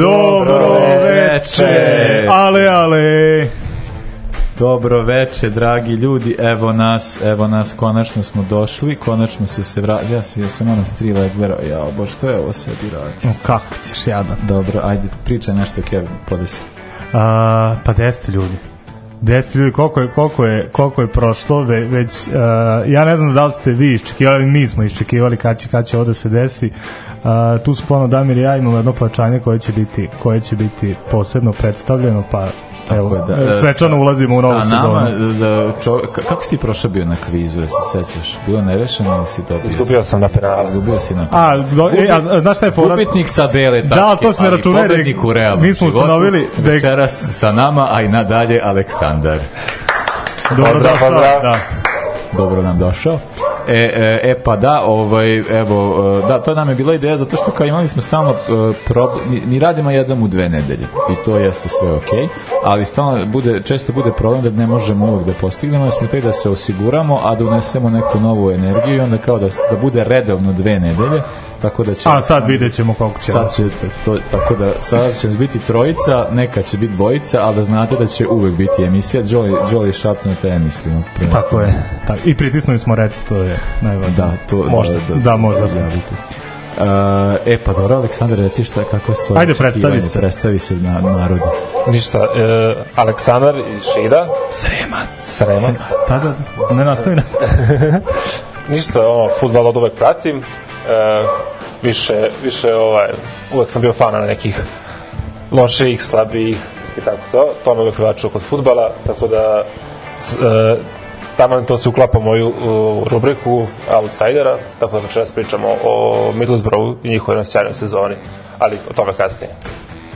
Dobro veče. Ale, ale. Dobro veče, dragi ljudi. Evo nas, evo nas, konačno smo došli, konačno se se vratili. Ja se, ja sam ono tri leglera, ja, bo što je ovo sebi radi? No, kako ćeš jadan? Dobro, ajde, pričaj nešto, Kevin, podesi. Uh, pa deste ljudi. Deset ljudi, koliko je, koliko je, koliko je prošlo, ve, već, uh, ja ne znam da li ste vi iščekivali, mi smo iščekivali kad će, kad će ovo da se desi. Uh, tu smo ponovno Damir i ja imamo jedno plaćanje koje će biti, koje će biti posebno predstavljeno, pa Tako Evo, da, e, e, svečano sa, ulazimo u novu sezonu. E, da, čo, kako si ti prošao bio na kvizu, jesi se sećaš? Bilo nerešeno ili si dobio? Izgubio sam na penalu. Izgubio si na penalu. A, do, Ubit, e, a znaš šta je povrat? Ubitnik sa bele da, tačke, da, to se ne računa, pobednik u realnom mi smo ustanovili da večeras sa nama, a i nadalje Aleksandar. Dobro pozdrav, došao. Da. Dobro nam došao. E, e, e pa da, ovaj, evo, e, da, to nam je bila ideja zato što kao imali smo stalno e, problem, mi, mi radimo jednom u dve nedelje i to jeste sve ok, ali stalno bude, često bude problem da ne možemo uvek da postignemo, jer smo te da se osiguramo, a da unesemo neku novu energiju i onda kao da, da bude redovno dve nedelje, tako da će... A sad vidjet ćemo koliko će. Sad će, e, to, tako da sad će biti trojica, neka će biti dvojica, ali da znate da će uvek biti emisija. Jolly, Jolly Šapca na te mislimo. Tako je. Tako. I pritisnuli smo rec, to je najvažnije. Da, to, da, možda, da, da, možda. Javite Uh, e, e pa dobro, Aleksandar, reci šta, kako je tvoje Ajde, predstavi se. Predstavi se na, narodu. Ništa, e, Aleksandar i Šida. Sreman. Sreman. Da, da, ne nastavi nas. Ništa, ono, futbal od uvek pratim e, više, više ovaj, uvek sam bio fan nekih loših, slabijih i tako to. To me uvek privlačilo kod futbala, tako da s, e, tamo to se uklapa moju u rubriku Outsidera, tako da večeras pričamo o Middlesbrough i njihovoj sjajnoj sezoni, ali o tome kasnije.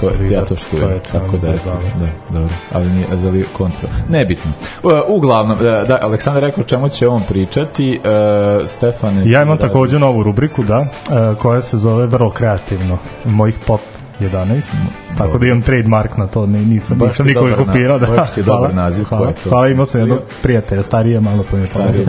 to je, ja to štujem, je tako da, da, dobro, ali nije, ali kontra, nebitno. E, uglavnom, e, da, Aleksandar rekao čemu će on pričati, uh, Stefane... Ja imam takođe novu rubriku, da, uh, koja se zove vrlo kreativno, mojih pop 11. Tako Dobre. da imam trademark na to, ne, nisam, baš nisam nikog kopirao. Da. Baš ti je dobar naziv. Hvala, to hvala imao sam jednog prijatelja, starije malo po njemu. Starije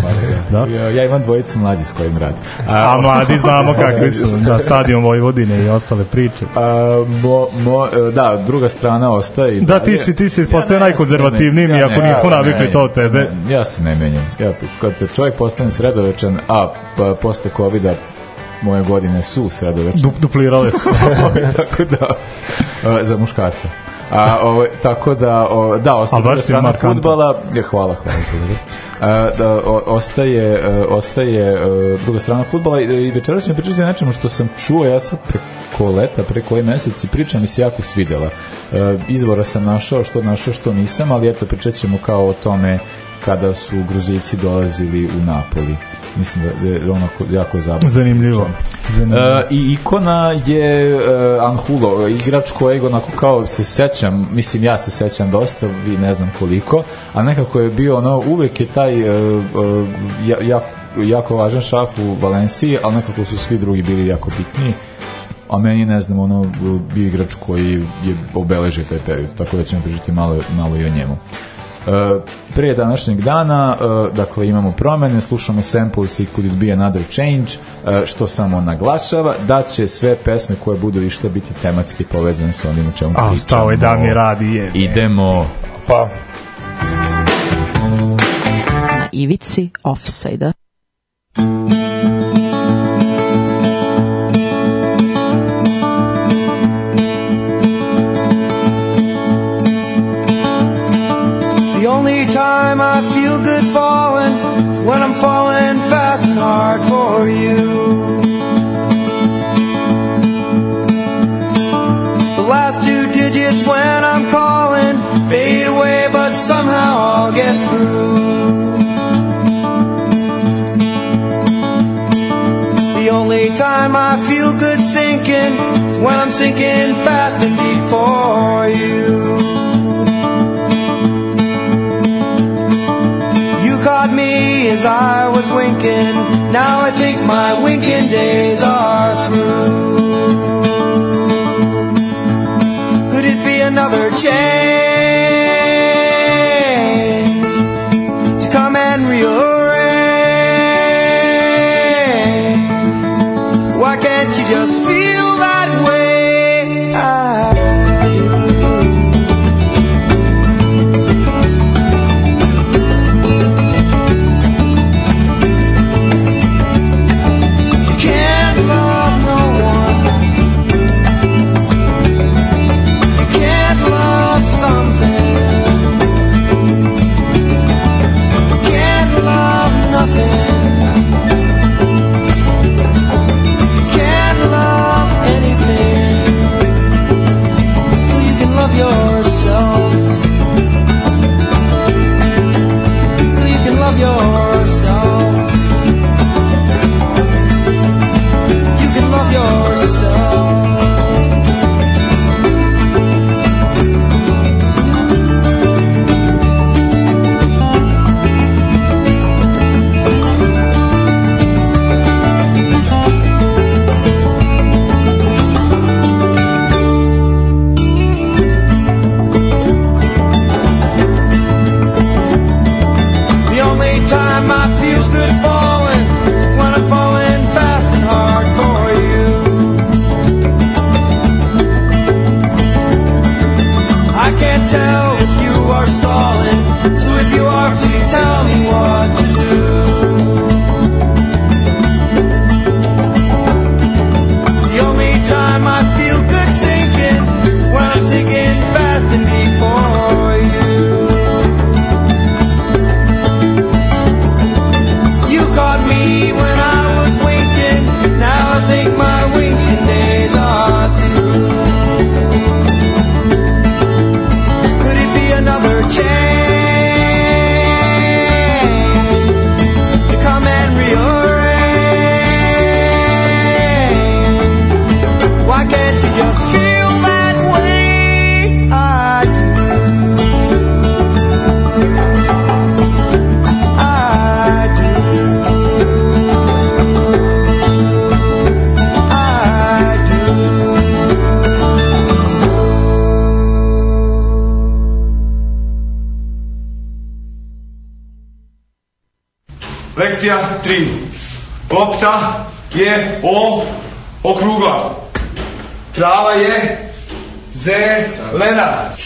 da. da. Ja, ja imam dvojicu mlađi s kojim radim. A, a mladi znamo kakvi su, da, stadion Vojvodine i ostale priče. A, mo, mo, da, druga strana ostaje. Da, ti si, ti si ja, postao najkonzervativniji, ja, ako nismo navikli to od tebe. ja se ne menjam. Ja, kad čovjek postane sredovečan, a pa, posle COVID-a moje godine su sredovečne. Du, duplirale su. tako da, uh, za muškarca. A, ovo, tako da, o, da, ostaje druga strana futbala. Ja, hvala, hvala. A, da, o, ostaje, e, ostaje e, druga strana futbala i, i večeras ćemo pričati o nečemu što sam čuo, ja sam preko leta, preko ovaj mesec i priča mi se jako svidela. E, izvora sam našao, što našao, što nisam, ali eto, pričat ćemo kao o tome kada su Gruzici dolazili u Napoli mislim da, da je onako jako je zabavno. Zanimljivo. Zanimljivo. E, I ikona je e, Anhulo, igrač kojeg onako kao se sećam, mislim ja se sećam dosta, vi ne znam koliko, a nekako je bio ono, uvek je taj e, e ja, jako, važan šaf u Valenciji, ali nekako su svi drugi bili jako bitni a meni ne znam, ono, bio igrač koji je obeležio taj period, tako da ćemo pričati malo, malo i o njemu. E, pre današnjeg dana, e, dakle imamo promene, slušamo Samples i Could It Be Another Change, e, što samo naglašava da će sve pesme koje budu išle biti tematski povezane sa onim u čemu pričamo. A, šta ovaj dan mi radi je. Idemo. Pa. Na ivici offside-a. I'll get through. The only time I feel good sinking is when I'm sinking fast and before you. You caught me as I was winking. Now I think my winking days are through. Could it be another change?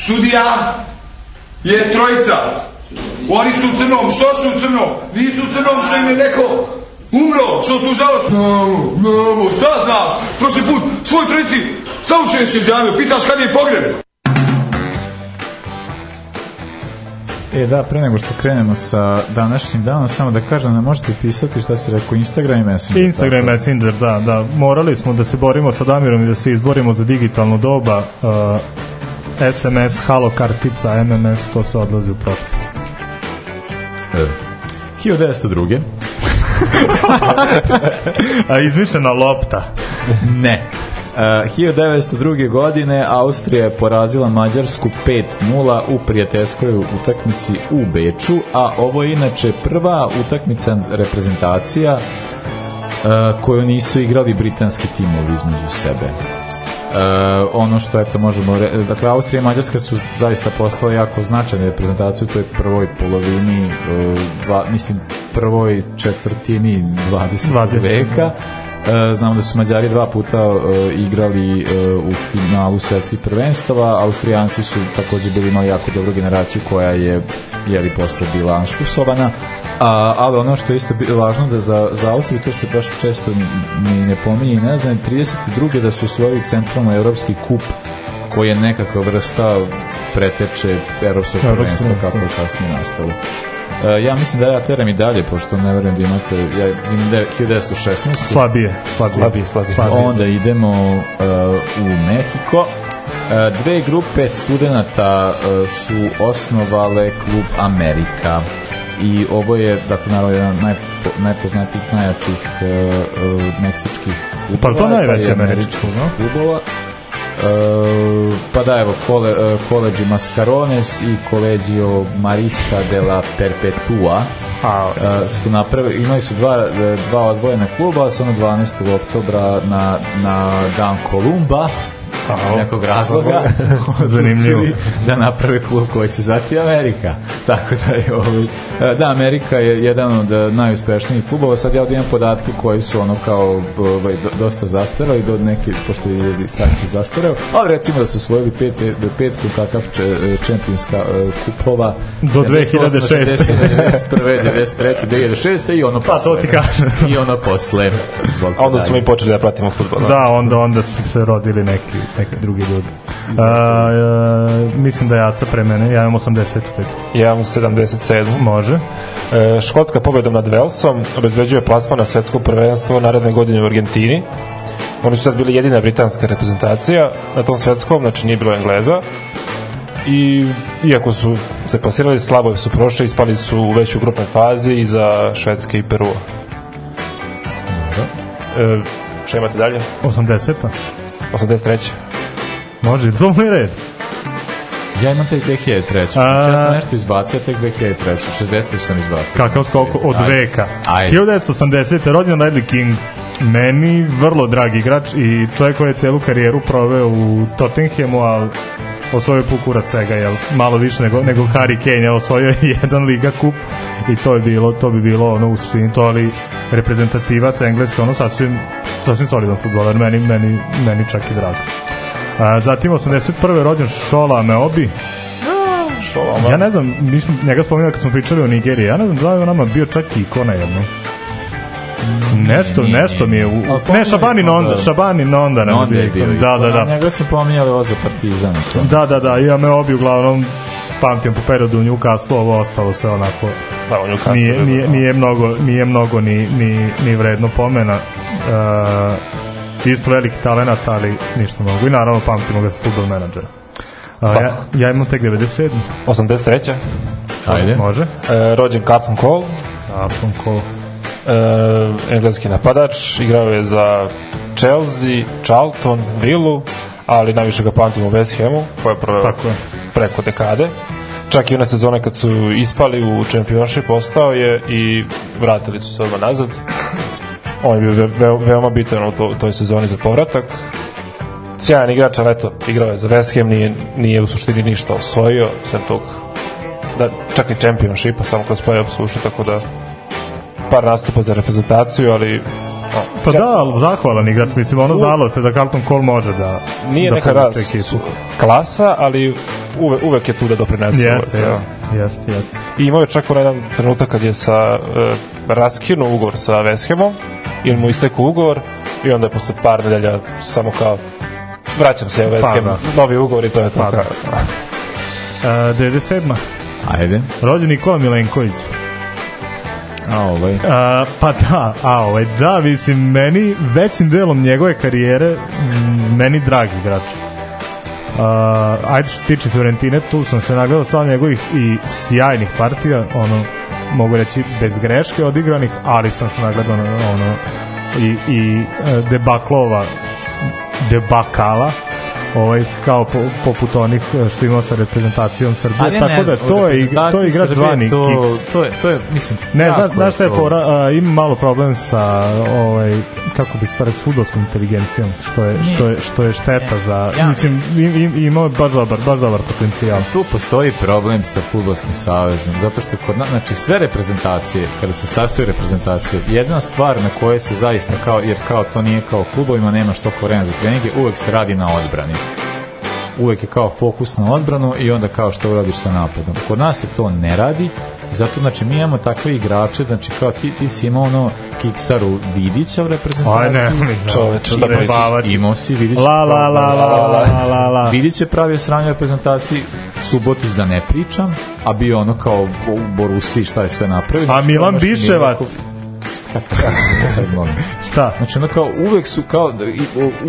Sudija je trojica. Oni su u crnom. Što su u crnom? Nisu u crnom što im je neko umro, što su žalost. Namo, namo, šta znaš? Prošli put svoj trojici samo čuješ se džamio, pitaš kad je pogreb. E da, pre nego što krenemo sa današnjim danom, samo da kažem da možete pisati šta si rekao, Instagram i Messenger. Instagram i da. Messenger, da, da. Morali smo da se borimo sa Damirom i da se izborimo za digitalno doba. Uh, SMS, halo kartica, MMS, to se odlazi u prošlost. E, 1902. A izmišljena lopta. ne. E, uh, 1902. godine Austrija je porazila Mađarsku 5-0 u prijateljskoj utakmici u Beču, a ovo je inače prva utakmica reprezentacija uh, koju nisu igrali britanski timovi između sebe. Eh, ono što eto možemo re... dakle Austrija i Mađarska su zaista postale jako značajne reprezentacije u toj prvoj polovini eh, dva, mislim prvoj četvrtini 20. 20. veka eh, znamo da su Mađari dva puta uh, igrali uh, u finalu svetskih prvenstava, Austrijanci su takođe bili imali jako dobru generaciju koja je je li posle bila anškusovana, a, ali ono što je isto važno da za, za Austriju, to se baš često ni, ne pominje ne znam, 32. da su osvojili centralno evropski kup koji je nekakva vrsta preteče evropskog prvenstva kako je kasnije nastalo. Uh, ja mislim da ja teram i dalje, pošto ne verujem da imate, ja imam 1916. Slabije, slabije, slabije, slabije. slabije. Onda idemo uh, u Mehiko. E, dve grupe studenta e, su osnovale klub Amerika i ovo je, dakle, naravno, jedan naj, najpoznatijih, najjačih e, e, meksičkih klubova. Pa to najveće američko, no? Klubova. E, pa da, evo, koleđi Mascarones i koleđio Marista de la Perpetua A, e, su naprave, imali su dva, dva odvojena kluba, ali su ono 12. oktobra na, na Dan Kolumba Aha, nekog razloga zanimljivo znači, da naprave klub koji se zati Amerika. Tako da je ovaj, da Amerika je jedan od eh, najuspešnijih klubova. Sad ja ovdje imam podatke koji su ono kao ovaj, dosta zastarali do neki pošto je Sanki zastarao. Ali recimo da su osvojili pet do pet kakav eh, čempionska eh, kupova do 2006. 91. 93. 2006. i ono pa to ti kažem. I ono posle. A onda smo i počeli da pratimo fudbal. Da. da, onda onda su se rodili neki neke druge ljude. A, a, e, mislim da je Aca pre mene, ja imam 80. Tek. Ja imam 77. Može. E, Škotska pobedom nad Velsom obezbeđuje plasma na svetsko prvenstvo naredne godine u Argentini. Oni su sad bili jedina britanska reprezentacija na tom svetskom, znači nije bilo Engleza i iako su se plasirali slabo su prošli, ispali su u veću grupnoj fazi iza Švedske i Perua. E, šta imate dalje? 80 83. Može, to mu je red. Ja imam tek 2003. A... Ja sam nešto izbacio tek 2003. 60. sam izbacio. Kakav skok od Ajde. veka. Ajde. 1980. rođen Ledley King. Meni vrlo drag igrač i čovjek koji je celu karijeru proveo u Tottenhamu, ali osvojio pun kurac svega, jel? Malo više nego, nego Harry Kane, je osvojio jedan Liga kup i to je bilo, to bi bilo ono u suštini to, ali reprezentativac engleska, ono sasvim sasvim solidan futboler, meni, meni, meni čak i drago. A, zatim, 81. rođen Šola Meobi, Šolama. Ja ne znam, mi smo njega spominjali kad smo pričali o Nigeriji. Ja ne znam da li je nama bio čak i ikona jedno. Nešto, nije, nešto mi je... U... Ne, Šabanin onda, da. Šabanin onda nam je bio. Da, da, da. Njega se pominjali ovo za Partizan. Da, da, da, i ja me obi uglavnom pamtim po periodu Newcastle, ovo ostalo se onako... Pa, da, nije, nije, nije, mnogo, nije mnogo ni, ni, ni vredno pomena uh, isto veliki talent, ali ništa mnogo. I naravno pamtimo ga sa futbol menadžera. Uh, eh, ja, ja imam tek 97. 83. Ajde. Može. E, rođen Carlton Cole. Carlton Cole. E, engleski napadač, igrao je za Chelsea, Charlton, Villu, ali najviše ga pamtimo u West Hamu, koja je proveo Tako je. preko dekade. Čak i one sezone kad su ispali u Championship, ostao je i vratili su se odmah nazad on je bio veoma bitan u to, toj sezoni za povratak sjajan igrač, ali eto, igrao je za West Ham, nije, nije u suštini ništa osvojio, sem tog, da, čak i šampionshipa, samo kroz play-off ušao, tako da par nastupa za reprezentaciju, ali A, pa da, ali zahvalan igrač, mislim, ono znalo se da Carlton Cole može da Nije da neka da klasa, ali uve, uvek je tu da doprinese. Jeste, da. jeste, jeste. Jest. I imao je čak onaj jedan trenutak kad je sa e, raskinuo ugovor sa West Hamom, ili mu isteku ugovor i onda posle par nedelja samo kao vraćam se u West Ham, novi ugovor i to je to. Pa, da. A, 97. Ajde. Rođen Nikola Milenković. A ovaj. A, pa da, a ovaj, da, mislim, meni većim delom njegove karijere, meni dragi igrač. Uh, ajde što se tiče Fiorentine, tu sam se nagledao sa njegovih i sjajnih partija, ono, mogu reći bez greške odigranih, ali sam se nagledao na ono i, i e, debaklova debakala ovaj kao po, poput onih eh, što imao sa reprezentacijom Srbije ali ja tako da to je to je igrač Srbije, zvani to, to je to je mislim ne znaš znaš šta je fora a, ima malo problem sa ovaj kako bi stare fudbalskom inteligencijom što je što je što je šteta ne, za ja, mislim im, imao ima baš dobar baš dobar potencijal tu postoji problem sa fudbalskim savezom zato što kod znači sve reprezentacije kada se sastoji reprezentacije jedna stvar na kojoj se zaista kao jer kao to nije kao klubovima nema što vremena za treninge uvek se radi na odbrani uvek je kao fokus na odbranu i onda kao što uradiš sa napadom. Kod nas se to ne radi, zato znači mi imamo takve igrače, znači kao ti, ti si imao ono Kiksaru Vidića u reprezentaciji. Aj ne, ne čoveč, da bavati. Imao si Vidić. La la la la la la la. Vidić je pravio sranje u reprezentaciji, Subotić da ne pričam, a bio ono kao u Borusiji šta je sve napravio. A znači, Milan Biševac. Šta? Znači, ono kao, uvek su, kao,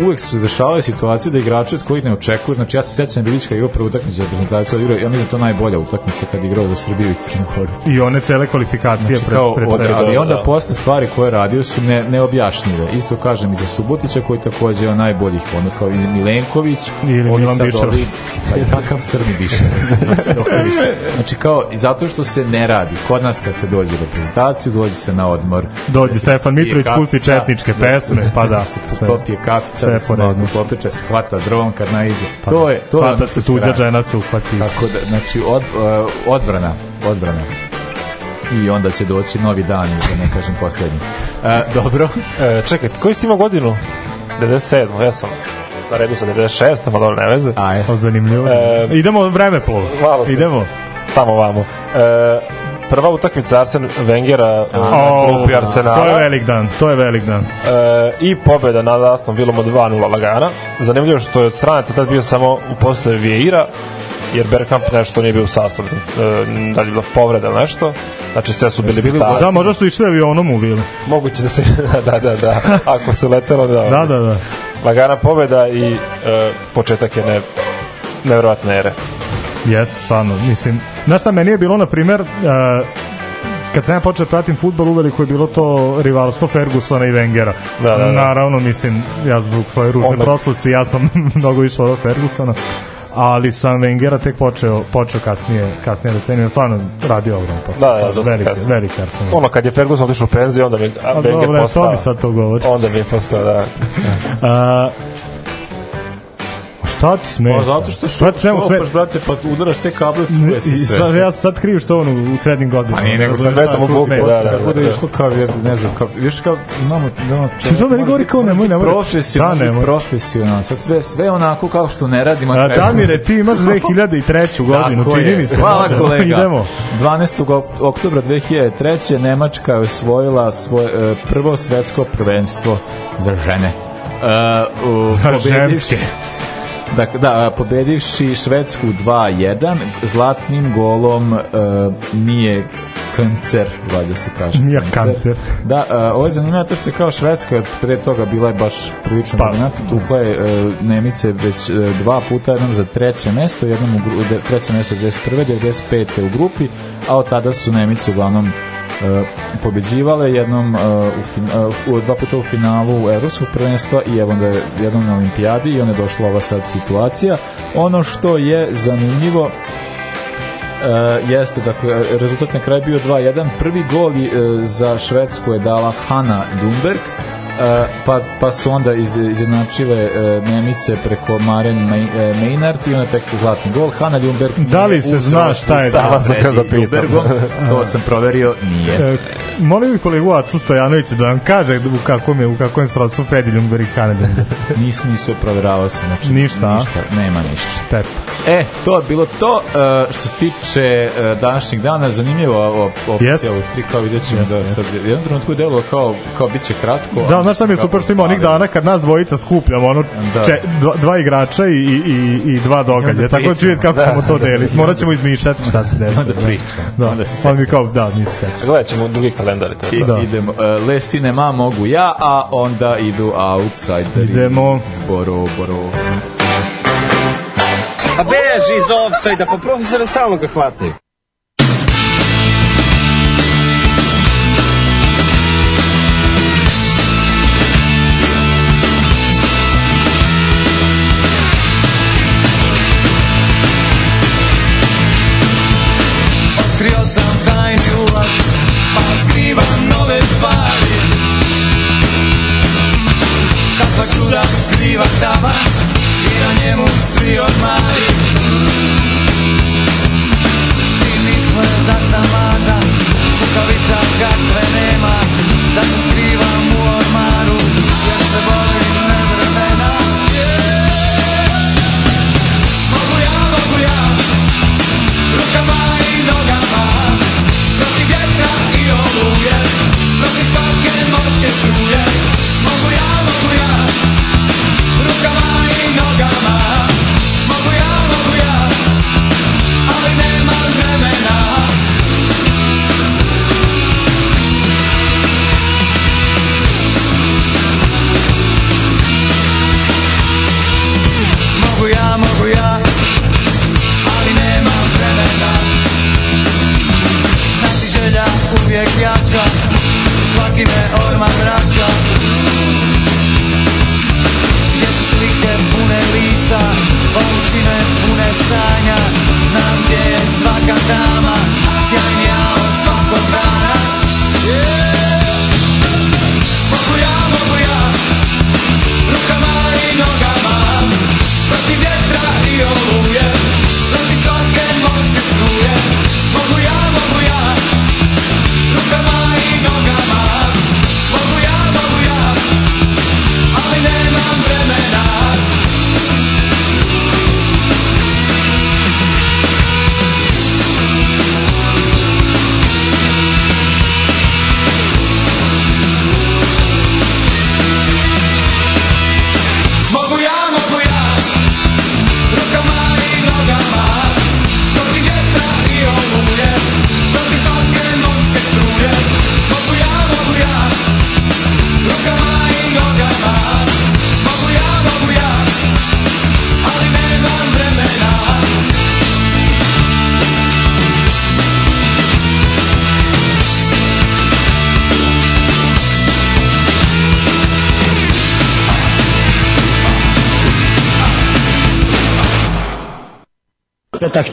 uvek su se dešavale situacije da igrači od kojih ne očekuju, znači, ja se sećam da Bilić kada igrao prvu utakmicu za reprezentaciju, igrao, ja mislim da to najbolja utakmica kad igrao za Srbiju i Crnu Goru. I one cele kvalifikacije znači, pre, kao, pred, pred ali onda da, da. posle stvari koje radio su ne, neobjašnjive. Isto kažem i za Subotića koji takođe je najboljih, ono kao i Milenković, ili Milan Biševac. Pa i takav crni Biševac. znači, kao, zato što se ne radi. Kod nas kad se dođe do prezentaciju, dođe se na odmor, Dođe Stefan Mitrović, pusti četničke pesme, pa da. Sve, popije kafica, sve poredno. Popiče se hvata dron kad najde. Pa, to da. je, to pa je da se tuđa žena se uhvati. Tako da, znači, od, uh, odbrana, odbrana i onda će doći novi dan, da ne kažem poslednji. E, dobro. E, čekaj, koju ste imao godinu? 97. Ja sam na redu sa 96, pa dobro, ne veze. Aj, zanimljivo. E, Idemo vreme polo. Idemo. Tamo, vamo. E, prva utakmica Arsen Wengera u eh, klupi Arsenala. To je velik dan, to je velik dan. E, I pobeda nad Aston Villom od 2-0 lagana. Zanimljivo što je od stranaca tad bio samo u postavi Vieira, jer Bergkamp nešto nije bio u sastavu, eh, da li je bilo povreda nešto, znači sve su bili bili bitaci. Da, možda su išli avionom u Vilu. Moguće da se, da, da, da, da, ako se letelo, da. da, da, da. Lagana pobeda i e, početak je ne, nevjerovatne ere. Jeste, stvarno. Mislim, znaš šta, meni je bilo, na primer, uh, kad sam ja počeo da pratim futbol, uveliko je bilo to rivalstvo Fergusona i Wengera. Da, da, da. Naravno, mislim, ja zbog svoje ružne Omer. prošlosti, ja sam mnogo više od Fergusona ali sam Wengera tek počeo, počeo kasnije, kasnije da cenim, stvarno radio ogrom posao. Da, da, dosta veliki, kasnije. Veliki Arsenal. Ono, kad je Ferguson otišao u penziju, onda mi a, Wenger postao. Dobro, to mi sad to govori. Onda mi je postao, da. uh, Šta ti smeta? Pa zato što šupaš, šupaš, brate, pa udaraš te kable, čuje se sve. Sad, ja sad kriju što on u srednjim godinama. Pa nije, nego sam već samo glupo, da, da. Kako da, da. išlo kao, ne znam, kao, viš kao, imamo, imamo čovjek. Što da ne govori kao nemoj, nemoj. Da- profesionalno, da, profesionalno. Sad sve, sve onako kao što ne radimo. A Damire, ti imaš 2003. godinu, čini mi se. Hvala kolega. Idemo. 12. oktobra 2003. Nemačka je osvojila svoje prvo svetsko prvenstvo za žene. Uh, u, za pobedivši, Dakle, da, pobedivši Švedsku 2-1, zlatnim golom uh, e, Mije Kancer, valjda se kaže. Mija Kancer. Da, uh, ovo je zanimljivo to što je kao Švedska, pre toga bila je baš prilično pa. dominantna, da. tukla je uh, Nemice već uh, dva puta, jednom za treće mesto, jednom u gru, de, treće mesto 91. 95. u grupi, a od tada su Nemice uglavnom E, pobeđivale jednom e, e, u, dva puta u finalu evropskog prvenstva i evo da je jednom na olimpijadi i onda je došla ova sad situacija. Ono što je zanimljivo Uh, jeste, dakle, rezultat na kraju bio 2-1. Prvi gol uh, za Švedsku je dala Hanna Lundberg, pa, pa su onda iz, izjednačile e, Nemice preko Maren e, Maynard i onda tek zlatni gol. Hanna Ljumberg da li se zna šta je Sava za da to sam proverio, nije. E, molim bi kolegu Acu Stojanovića da vam kaže u kakvom je, u kakvom je srodstvu Fredi Ljumberg i Hanna Ljumberg. Nisu, nisu proveravao se, znači ništa, ništa nema ništa. Štep. E, to je bilo to što se tiče današnjeg dana, zanimljivo opcija yes. u tri, kao vidjet ćemo yes, da sad, jednom trenutku je delo kao, kao bit će kratko, da, ali znaš šta mi je super što ima onih dana kad nas dvojica skupljamo, ono, da. če, dva, dva igrača i, i, i, i dva događaja. Tako da ću vidjeti kako da, ćemo to da, da, da, deliti. Morat ćemo izmišljati šta se desi. da pričamo. Da, onda se sećamo. mi kao, da, mi se sećamo. Gledat ćemo drugi kalendar. I, da. Idemo, uh, le cinema mogu ja, a onda idu outsideri. Idemo. Zboro, boro. A beži iz offside-a, pa profesora stalno ga hvataju.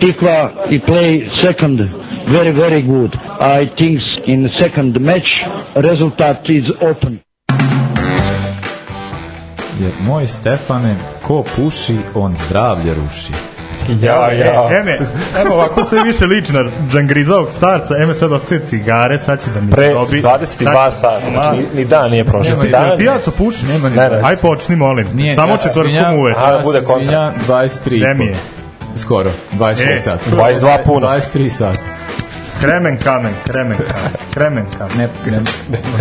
Tikva, he play second very very good. I think in second match result is open. Je, moj Stefane, ko puši, on zdravlje ruši. Ja, ja. E, eme, evo ovako sve više liči na džangrizovog starca, eme sad ostaje cigare, sad će da mi Pre probi. 22 sata, znači ni, ni dan nije prošao. Nema, dan, ti ja to puši, nema ni Aj počni, molim. Nije, Samo ja četvrtkom uveče. A, da bude kontra. 23. Vreme je skoro, 23 e, sata. 22 puno. 23 sata. Kremen kamen, kremen kamen, kremen kamen. Ne, ne,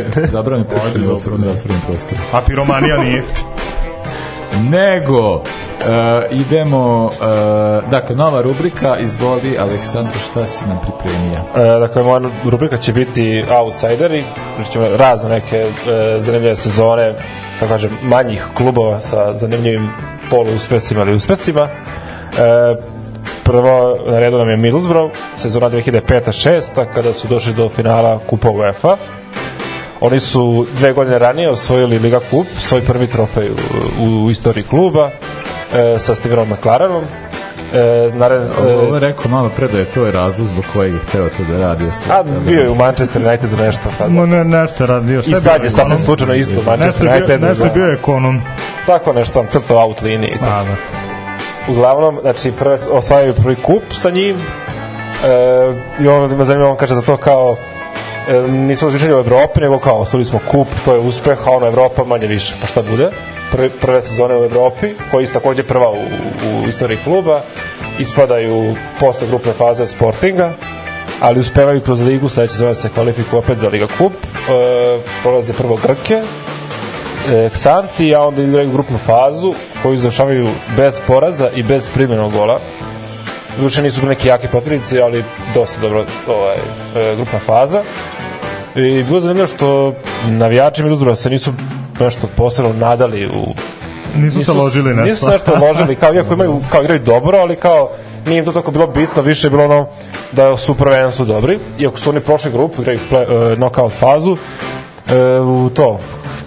ne, ne. zabranjen pušenje u zatvorenom prostoru. A piromanija nije. Nego, uh, idemo, uh, dakle, nova rubrika, izvoli Aleksandra, šta si nam pripremija? E, eh, dakle, moja rubrika će biti outsideri, znači ćemo razne neke e, zanimljive sezone, tako kažem, manjih klubova sa zanimljivim poluuspesima ili uspesima. E, prvo na redu nam je Middlesbrough, sezona 2005-6, kada su došli do finala Kupa UEFA. Oni su dve godine ranije osvojili Liga Kup, svoj prvi trofej u, u istoriji kluba, e, sa Stevenom McLarenom. E, naravno, e, Ovo je rekao malo pre da je to razlog zbog kojeg je hteo to da radi. Sve, a bio je u Manchester United nešto. Pa, da. ne, nešto radio. Sve I sad je sasvim slučajno isto Manchester nešto United. Bio, nešto da, bio ekonom. Tako nešto, crtao out linije. Da, da uglavnom, znači, prve osvajaju prvi kup sa njim e, i ono da me zanima, on kaže za to kao e, nismo zvičali u Evropi, nego kao osvojili smo kup, to je uspeh, a ono Evropa manje više, pa šta bude? Prve, prve sezone u Evropi, koji je takođe prva u, u istoriji kluba, ispadaju posle grupne faze Sportinga, ali uspevaju kroz ligu, sledeće sezone se kvalifikuju opet za Liga Kup, e, prolaze prvo Grke, e, Xanti, a onda igraju grupnu fazu koju završavaju bez poraza i bez primjenog gola. Zvuče nisu bili neki jake protivnici, ali dosta dobro ovaj, e, grupna faza. I bilo zanimljivo što navijači Middlesbrougha se nisu nešto posebno nadali u nisu, nisu se ložili nešto. Nisu se nešto ložili, kao iako imaju, kao igraju dobro, ali kao nije im to tako bilo bitno, više je bilo ono da su prvenstvo dobri, iako su oni prošli grupu, igraju play, e, knockout fazu, e, u to,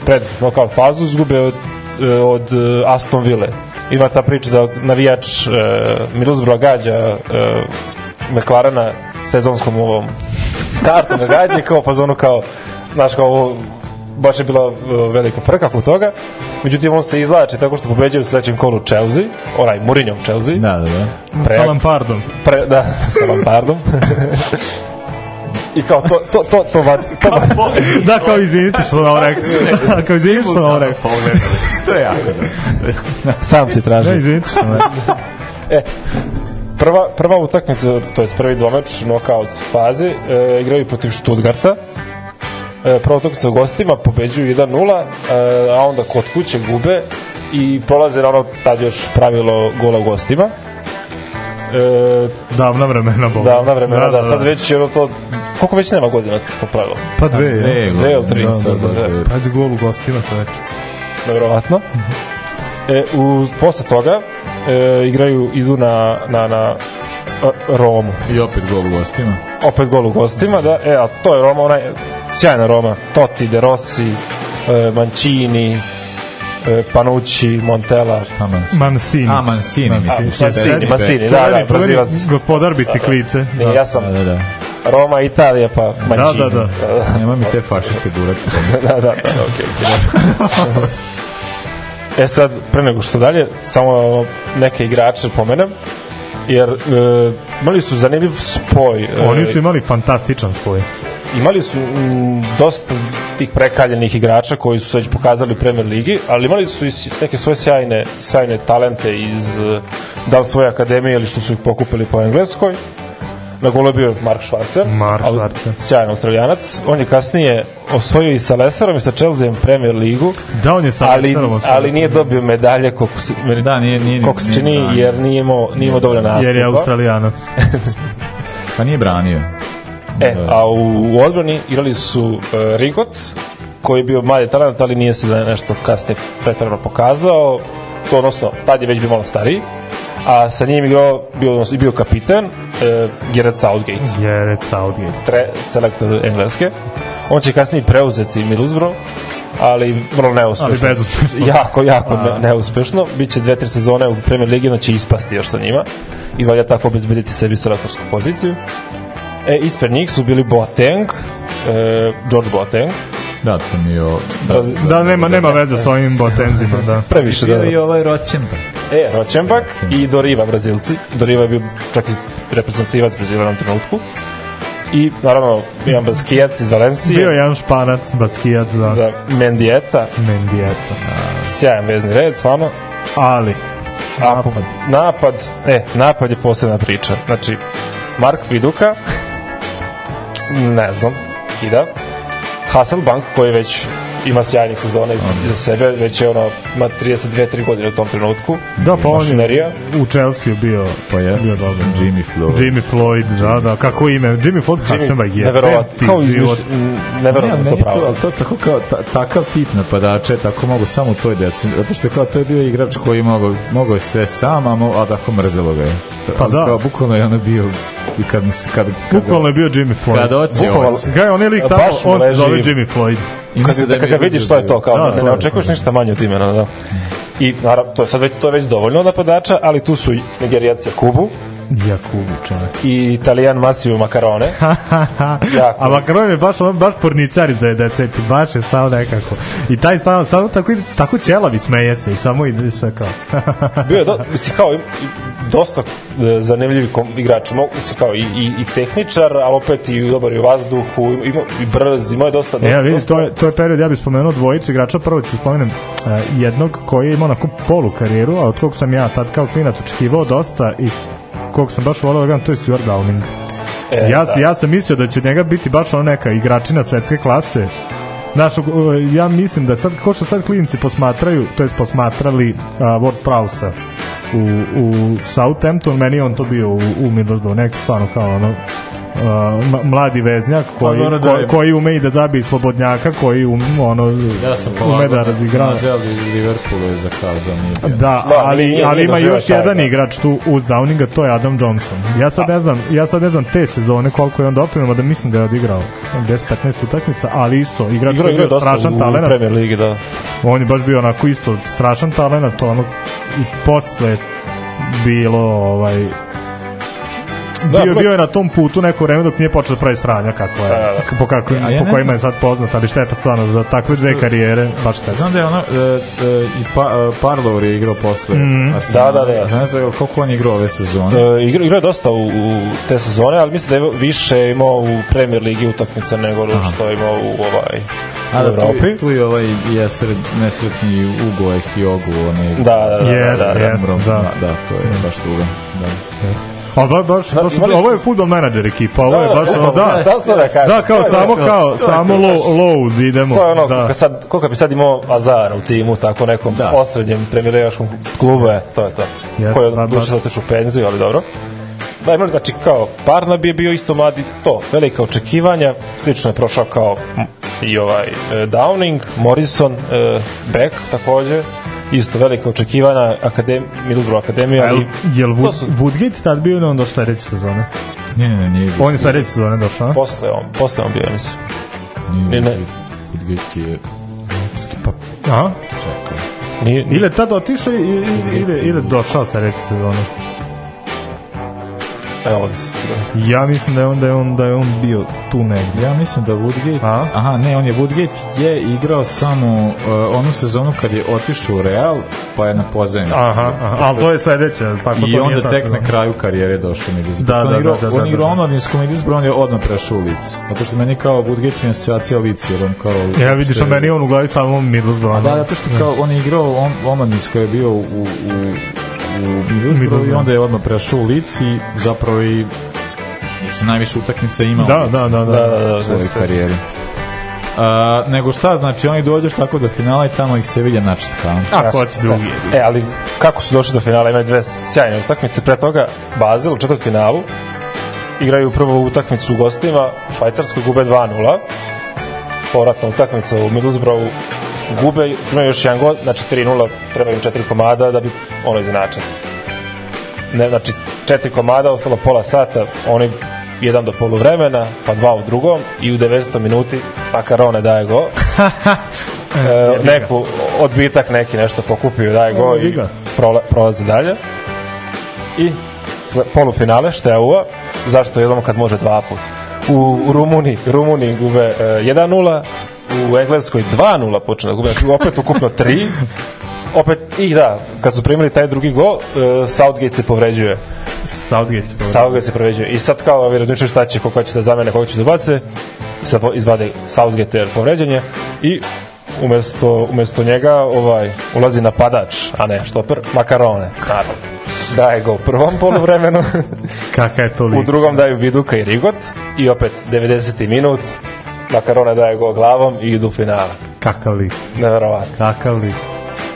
pred lokal fazu izgube od, eh, od eh, Aston Ville. Ima ta priča da navijač uh, eh, Middlesbrough gađa uh, McLarena sezonskom ovom kartom ga da gađa kao fazonu kao znaš kao baš je bila velika prka oko toga. Međutim, on se izlače tako što pobeđuje u sledećem kolu Chelsea, onaj Mourinho Chelsea. Da, da, da. Pre, sa Lampardom. Pre, da, sa Lampardom. i kao to, to, to, to, va, to va. da, kao izvinite što sam vam rekao. kao izvinite što sam vam rekao. to je jako Sam se traži. Da, izvinite što sam rekao. e, prva, prva utakmica, to je prvi dvomeč nokaut faze, e, igraju protiv Stuttgarta. E, prva utakmica u gostima, pobeđuju 1-0, e, a onda kod kuće gube i prolaze na ono tad još pravilo gola u gostima. E, davna vremena, Bog. Davna vremena, da, da, da, da. sad već je ono to koliko već nema godina to pravilu? Pa dve, ja. Dve, dve ili tri. Da, da, da, da, da. Pazi gol u gostima to već. Nevjerovatno. E, u, posle toga e, igraju, idu na, na, na e, Romu. I opet gol u gostima. Opet gol u gostima, da. E, a to je Roma, onaj, sjajna Roma. Totti, De Rossi, e, Mancini, e, Panucci, Montella. Šta Mancini? Mancini. A, Mancini. mislim. Mancini, Mancini, Mancini da, da, brazilac. Da, da, gospodar biciklice. Da, da. Ja sam, da, da. Roma, Italija, pa Mancini. Da, da, da. Nema mi te fašiste burek. da, da, da, okej. Okay. e sad, pre nego što dalje, samo neke igrače pomenem jer e, imali su zanimljiv spoj. E, Oni su imali fantastičan spoj. Imali su m, dosta tih prekaljenih igrača koji su se već pokazali u Premier ligi, ali imali su i neke svoje sjajne, sjajne talente iz da li svoje akademije ili što su ih pokupili po Engleskoj. Na golu je bio Mark Schwarzer. Mark Schwarzer. Sjajan australijanac. On je kasnije osvojio i sa Lesarom i sa Chelseaom Premier ligu. Da, on je sa ali, Lesarom osvojio. Ali nije dobio medalje koliko se, da, nije, nije, koliko se čini, nije, nije, jer nije imao, nije imao dovoljno nastupa. Jer je australijanac. pa nije branio. E, da. a u, u odbrani igrali su uh, e, Rigot, koji je bio mali talent, ali nije se da nešto kasnije pretrano pokazao. To, odnosno, tad je već bio malo stariji a sa njim igrao, bio, bio kapitan, e, Gerard Southgate. Gerard Southgate. Tre, selektor Engleske. On će kasnije preuzeti Middlesbrough, ali vrlo neuspešno. Ali jako, jako a... neuspešno. Biće dve, tri sezone u Premier Ligi, će ispasti još sa njima i valja tako obezbediti sebi selektorsku poziciju. E, ispred njih su bili Boateng, e, George Boateng, Da, to mi je... Da, da, da, da, nema, da. nema veze sa ovim botenzima, da. Previše, da. I ovaj Roćembak. E, Roćembak i Doriva, Brazilci. Doriva je bio čak i reprezentativac Brazila na trenutku i naravno jedan baskijac iz Valencije. Bio je jedan španac, baskijac, da. da Mendieta. Mendieta. Da. Sjajan vezni red, stvarno. Ali, napad. Napad, e, napad je posebna priča. Znači, Mark Viduka, ne znam, kida, Hasselbank koji već ima sjajnih sezona iza sebe, već je ono, ima 32-3 godine u tom trenutku. Da, pa on je u Chelsea bio, pa je, bio dobro. Jimmy Floyd. Jimmy Floyd, da, da, kako ime, Jimmy Floyd Hasselbank je neverovatno, kao izmišlj, neverovatno to pravo. To, ali to tako kao, ta, takav tip napadača je tako mogu samo toj deci, zato što je kao, to je bio igrač koji mogao, mogao je sve sam, a, mo, a tako mrzelo ga je. Pa da. Kao, bukvalno je ono bio i kad se kad, kad bukvalno je bio Jimmy Floyd. Kad oci bukvalno, Gaj, on je lik tamo, on se zove Jimmy Floyd. I kad, da kad ga vidiš što je to kao, da, da ne, ne očekuješ ništa manje od imena, da. I naravno, to je sad već to je već dovoljno napadača, ali tu su Nigerijaci Kubu, Jakubičana. I italijan Massimo Makarone. A Makarone je baš, baš porničar da je deceti, baš je samo nekako. I taj stano, stano tako, tako ćelavi smeje se i samo ide sve kao. Bio je, do, mislim, kao, dosta e, zanimljivi igrač, mislim, kao i, i, i tehničar, ali opet i dobar i u vazduhu, ima, i brz, imao je dosta, e, dosta. Ja, vidi, to je, to je period, ja bih spomenuo dvojicu igrača, prvo ću da spomenem e, jednog koji je imao onako polu karijeru, a od kog sam ja tad kao klinac očekivao dosta i kog sam baš volao da gledam, to je Stuart Downing. E, ja, da. ja sam mislio da će njega biti baš ona neka igračina svetske klase. Znaš, ja mislim da sad, ko što sad klinici posmatraju, to jest posmatrali uh, Ward prowse u, u Southampton, meni on to bio u, u Middlesbrough, neki stvarno kao ono Uh, mladi veznjak pa, koji, pa, ko, koji ume i da zabije slobodnjaka, koji um, ono, ja sam ume da razigra. Na del Liverpoolu je zakazao. da, ali, nije, ali ima još taj, jedan da. igrač tu uz Downinga, to je Adam Johnson. Ja sad, ne da. znam, ja sad ne znam te sezone koliko je on doprinuo, da mislim da je odigrao 10-15 utakmica, ali isto, igrač igra, igra, strašan talent. Ligi, da. On je baš bio onako isto strašan talent, ono, i posle bilo ovaj da, bio, pa- bio je na tom putu neko vreme dok nije počeo da pravi sranja kako je, da, da. po, kako, e, ja, ja po kojima je sad poznat, ali šteta stvarno za takve dve karijere, baš šteta. Znam da je ono, e, e, i pa, e, Parlour je igrao posle. Mm. Da, da, da. ne znam koliko on igrao ove sezone. E, igrao, igrao je dosta u, u te sezone, ali mislim da je više imao u Premier Ligi utakmice nego Aha. što je imao u ovaj A da, Evropi. Tu, tu je ovaj jesred, nesretni Ugo Ehiogu, onaj da, da, da, yes, da, da, da, yes, da, da, da, da, to je baš tuga. Da. Yes. Pa ba, baš, da, baš, baš ovo je football manager ekipa, ovo je da, baš da, ono, da. Da, da kao samo kao samo low, load idemo. To je ono, da. koliko, sad, koliko bi sad imao Azara u timu, tako nekom da. osrednjem premijeraškom klubu, je, to je to. Yes, Koji je da, duše sad u penziju, ali dobro. Da, imali, znači kao Parnabi je bio isto mladi, to, velika očekivanja, slično je prošao kao i ovaj e, Downing, Morrison, e, Beck takođe, isto veliko očekivana akadem, Middlesbrough akademija. Jel, jel Wood, su... Woodgate tad bio ili onda šta reći sezone? Ne, ne, nije On je sad reći sezone došao, a? Posle on, posle on bio, mislim. Nije, ne, ne. Woodgate je... Pa, a? Čekaj. Nije, nije. Ili je tad otišao ili, ili, ili došao sa reći sezone? Elvis, sigurno. Ja mislim da je on, da je on, da je on bio tu negdje. Ja mislim da Woodgate... A? Aha, ne, on je Woodgate je igrao samo uh, onu sezonu kad je otišao u Real, pa je na pozajmicu. Aha, aha ali to je sledeće. Tako, I to onda tek sezon. na kraju karijere došao u Midisbron. Da, da, da, igrao, da, da, On da, igrao da. ono, niskom Midisbron on je odmah prešao u lice. Zato što meni kao Woodgate mi je asocijacija lice, jer on kao... Ja vidiš, što... meni on u glavi samo Midisbron. Da, da, zato što kao on je igrao, on, on je bio u, u u Middlesbrough i onda je odmah prešao u Leeds zapravo i mislim, najviše utakmica imao da, da, da, da, da, da, da, da, da, karijeri. A, nego šta, znači oni dođeš tako do finala i tamo ih Sevilla načetka. A ko će drugi? E, ali kako su došli do finala, imaju dve sjajne utakmice. Pre toga Bazel u četvrt finalu, igraju prvu utakmicu u gostima, Švajcarskoj gube 2-0, povratna utakmica u Middlesbroughu gube, imaju još jedan gol, znači 3-0, treba im četiri komada da bi ono izinačili. Ne, znači, četiri komada, ostalo pola sata, oni jedan do polu vremena, pa dva u drugom i u 90. minuti Makarone daje gol. e, e neku odbitak neki nešto pokupio, daje gol i prola, prolaze dalje. I polufinale, šta je ovo? Zašto jednom kad može dva puta? U, u Rumuniji, Rumuniji gube e, 1-0, u Engleskoj 2-0 počne da gubi, znači opet ukupno 3, opet, i da, kad su primili taj drugi gol, uh, Southgate se povređuje. Southgate se povređuje. Southgate se povređuje. I sad kao ovi razmišljaju šta će, koga će da zamene, koga će da bace, sad izvade Southgate jer povređenje i umesto, umesto njega ovaj, ulazi napadač, a ne štoper, Makarone, naravno. Daje go u prvom poluvremenu. Kaka je to lik. U drugom daju Viduka i Rigot i opet 90. minut makar ona daje go glavom i idu u finale. Kakav lik. Neverovatno. Kakav lik.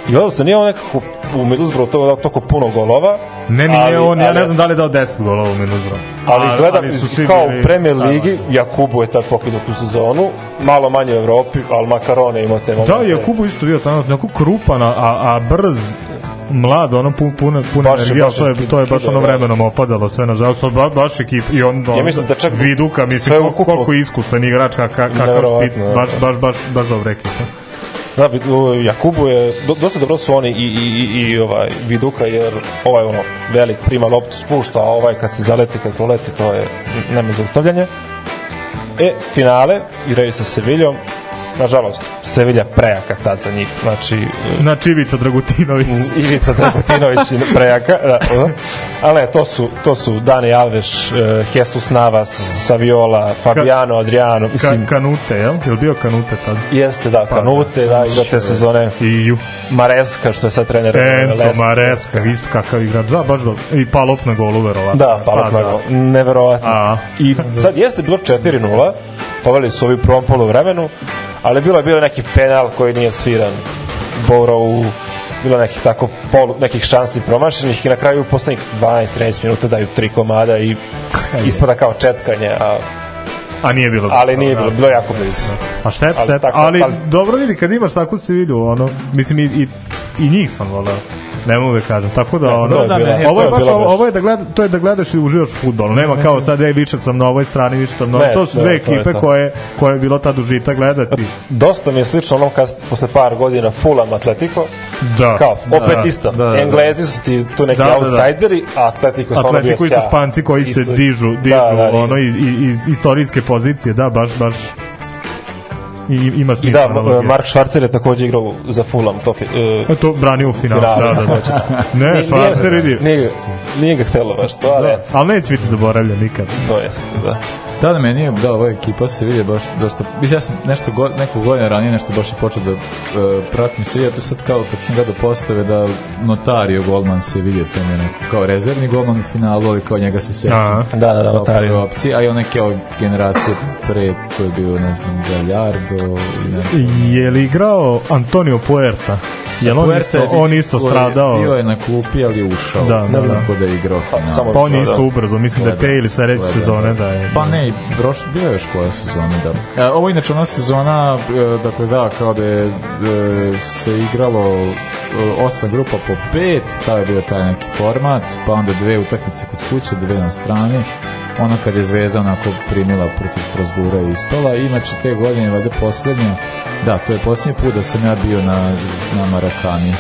I gledao sam, nije on nekako u Middlesbrough to dao toliko puno golova. Ne, nije ali, on, ja ali, ne znam da li je dao 10 golova u Middlesbrough. Ali, ali gledam ali kao u Premier Ligi, Jakubu je tad pokidao tu sezonu, malo manje u Evropi, ali Makarone ima te da, momente. Da, Jakubu isto bio tamo, neko krupan, a, a brz mlad, ono pun, pun, pun baš, energija, baš, to je, to je baš kida, ono da. vremenom opadalo sve, nažalost, ba, baš ekip i on, on ja mislim da čak viduka, mislim, koliko, koliko iskusan igrač, kakav špic, baš, da. baš, baš, baš dobra ekipa. Da, Jakubu je, dosta dobro su oni i, i, i, i ovaj, Viduka, jer ovaj ono, velik prima loptu spušta, a ovaj kad se zaleti, kad proleti, to je nema zaustavljanje. E, finale, igraju sa Seviljom, nažalost, Sevilja prejaka tad za njih. Znači, znači Ivica Dragutinović. Ivica Dragutinović prejaka. Da, ali to su, to su Dani Alves, e, Jesus Navas, Saviola, Fabiano, Adriano. Mislim, ka, kanute, jel? Je li bio Kanute tad? Jeste, da, pa, Kanute, da, znači, igra te e, sezone. I ju. Mareska, što je sad trener. Enzo Mareska, isto kakav igrač. Da, baš dobro. I Palop na golu, verovatno. Da, Palop na pa, golu. Da. Neverovatno. I sad jeste bilo 4-0, poveli su ovi prvom polu vremenu, ali bilo je bilo neki penal koji nije sviran Borovu, bilo nekih tako polu, nekih šansi promašenih i na kraju u poslednjih 12-13 minuta daju tri komada i ispada kao četkanje, a A nije bilo. Ali nije da. bilo, bilo jako blizu. Da. A pa štep, štep, ali, tako, ali, ali, dobro vidi kad imaš takvu Sevilju, ono, mislim i, i, i njih sam voleo ne mogu da kažem. Tako da, da ono, da, da, ne, ovo je baš ovo je da gleda, to je da gledaš i uživaš u fudbalu. Nema kao sad ej više sam na ovoj strani, više sam na ovoj. To su dve ekipe koje koje je bilo ta dužita gledati. Dosta mi je slično onom kad posle par godina Fulham Atletico. Da. Kao da, opet da, isto. Da, da, Englezi su ti tu neki da, da outsideri, a Atletico su ono bio Španci koji se dižu, dižu ono iz, iz istorijske pozicije, da, baš baš i ima smisla. I da, analogija. Mark Schwarzer je takođe igrao za Fulham. To, e, e, to branio u finalu. Da, da, da. da. ne, ne Schwarzer vidi. Nije, nije ga htelo baš to, ali... Da, ali neće biti zaboravljen nikad. To jeste, da. Da, da, meni je, da, ova ekipa se vidi baš dosta, mislim, ja sam nešto, go, neko godina ranije nešto baš i počeo da e, pratim se, ja to sad kao kad sam gledao postave da Notario Goldman se vidio to mi je neko, kao rezervni Goldman u finalu, ali kao njega se sećam. Da, da, da, Notario. Opcije, a i on neke generacije pre, to je bio, ne znam, Galjardo, nego... Je li igrao Antonio Puerta? Je on Puerta isto, on isto stradao? Bio je na klupi, ali ušao. Da, ne da, znam da. ko da je igrao. Pa, samo pa on da je isto ubrzo, mislim da je te ili sledeće sezone da je. Pa ne, prošle bio je još koja sezona da. E, ovo je inače ona sezona, e, dakle da, kao da je e, se igralo e, osam grupa po pet, taj je bio taj neki format, pa onda dve utakmice kod kuće, dve na strani ona kad je Zvezda onako primila protiv Strasbura i ispala, inače te godine, valjda posljednja, da, to je poslednji put da sam ja bio na, na Marakani.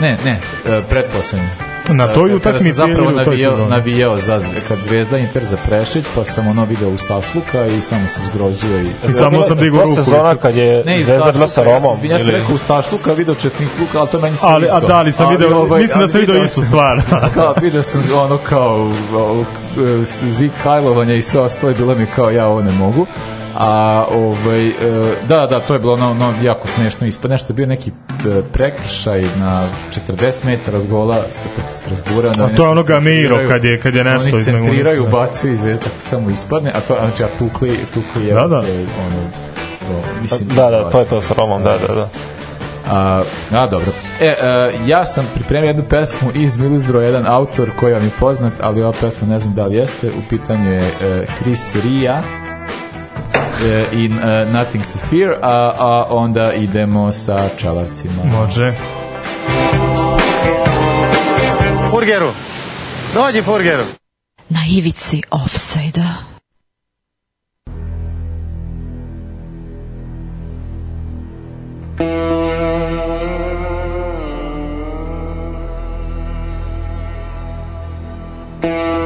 Ne, ne, e, pretposljednji na da, toj da, utakmici zapravo navijao, navijao za kad Zvezda Inter za Prešić pa sam ono video Ustavšluka i samo se zgrozio i, I samo sam digao ruku. To sezona kad je ne, Zvezda bila sa Romom. Ja, sam rekao Ustavšluka, video Četnikluka, al to meni se ali, A da, ali sam video, ovaj, mislim da sam video istu stvar. da, video sam ono kao zig hajlovanja i sve ostalo je bilo mi kao ja ovo ne mogu A, ovaj, e, da, da, to je bilo ono, ono jako smešno ispad. Nešto je bio neki e, prekršaj na 40 metara od gola protiv Strasbura. Da a to je ono Gamiro kad je, kad je nešto Oni centriraju, bacuju i zvezda samo ispadne, a to, znači, a tukli, tukli je, da, da. je ono, to, mislim, da, da, da, to je da. to sa Romom, da, da, da. A, a dobro. E, a, e, ja sam pripremio jednu pesmu iz Middlesbrough, jedan autor koji vam je poznat, ali ova pesma ne znam da li jeste. U pitanju je e, Chris Ria, E, i e, Nothing to Fear, a, a onda idemo sa čalavcima. Može. Furgeru, dođi Furgeru. Na ivici offside-a. thank you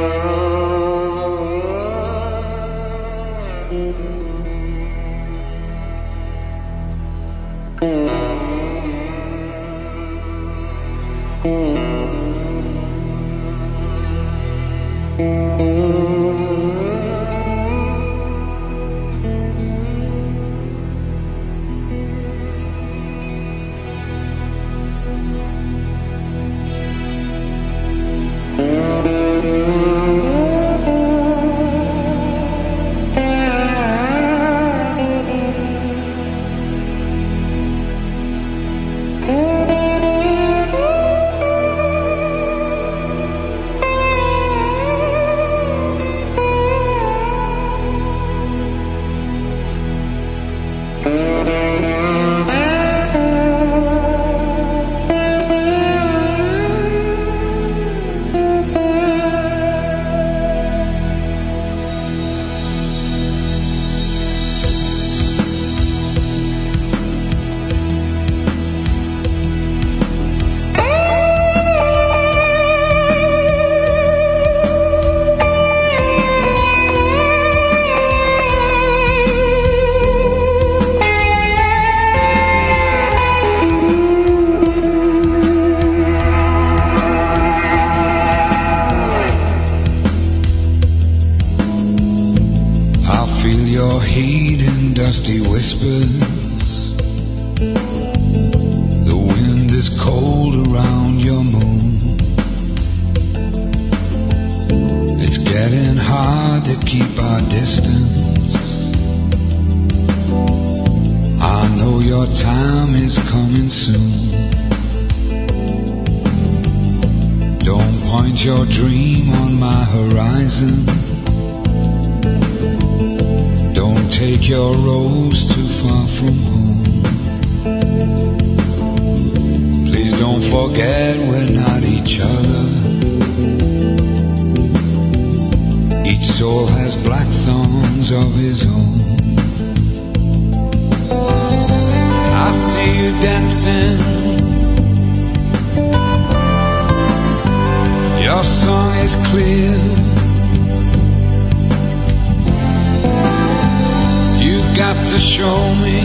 me.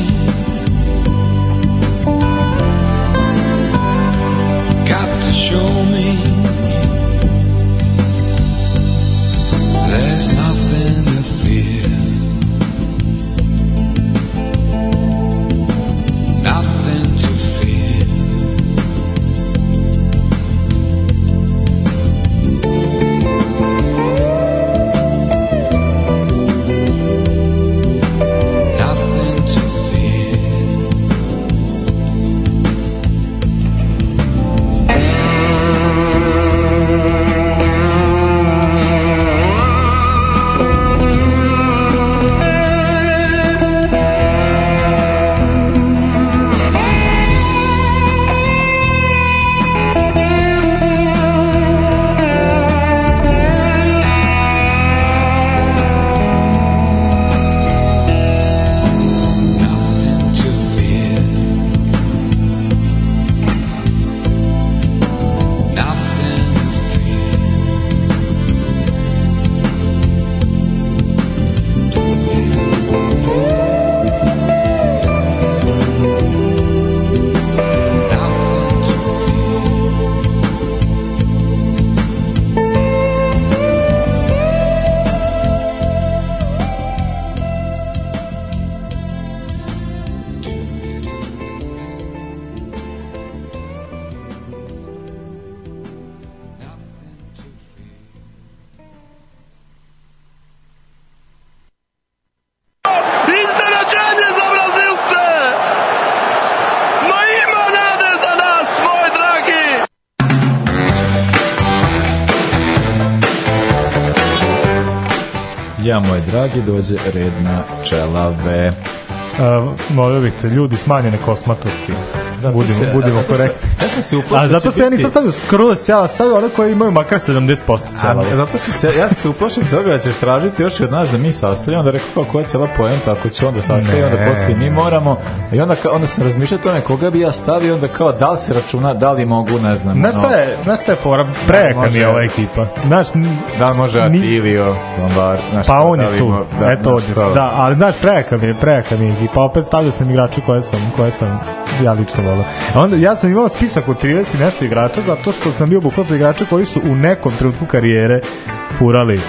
Got to show me. There's nothing to fear. dragi, dođe red na čelave. Uh, molio bih te, ljudi smanjene kosmatosti da, budimo, se, da, da. budimo da, Ja sam se uplašio. A da zato što ja nisam stavio skroz cela, stavio one koje imaju makar 70% ćela. A, zato što se, ja sam se uplašio toga da ćeš tražiti još i od nas da mi sastavljamo, da rekao kako koja je cijela poenta, ako ću onda sastaviti, onda posle mi moramo. I onda, onda se razmišljao tome koga bi ja stavio, onda kao da li se računa, da li mogu, ne znam. Nastaje, no, nastaje pora, prejaka da, mi ova ekipa. Znaš, da može Atilio, Lombard, znaš, pa on je da tu, da, eto, da, ali znaš, prejaka mi je, prejaka mi je ekipa, opet stavio sam igrače koje sam, koje sam ja lično volim. Onda, ja sam imao spisak od 30 nešto igrača zato što sam bio bukvalno igrača koji su u nekom trenutku karijere furali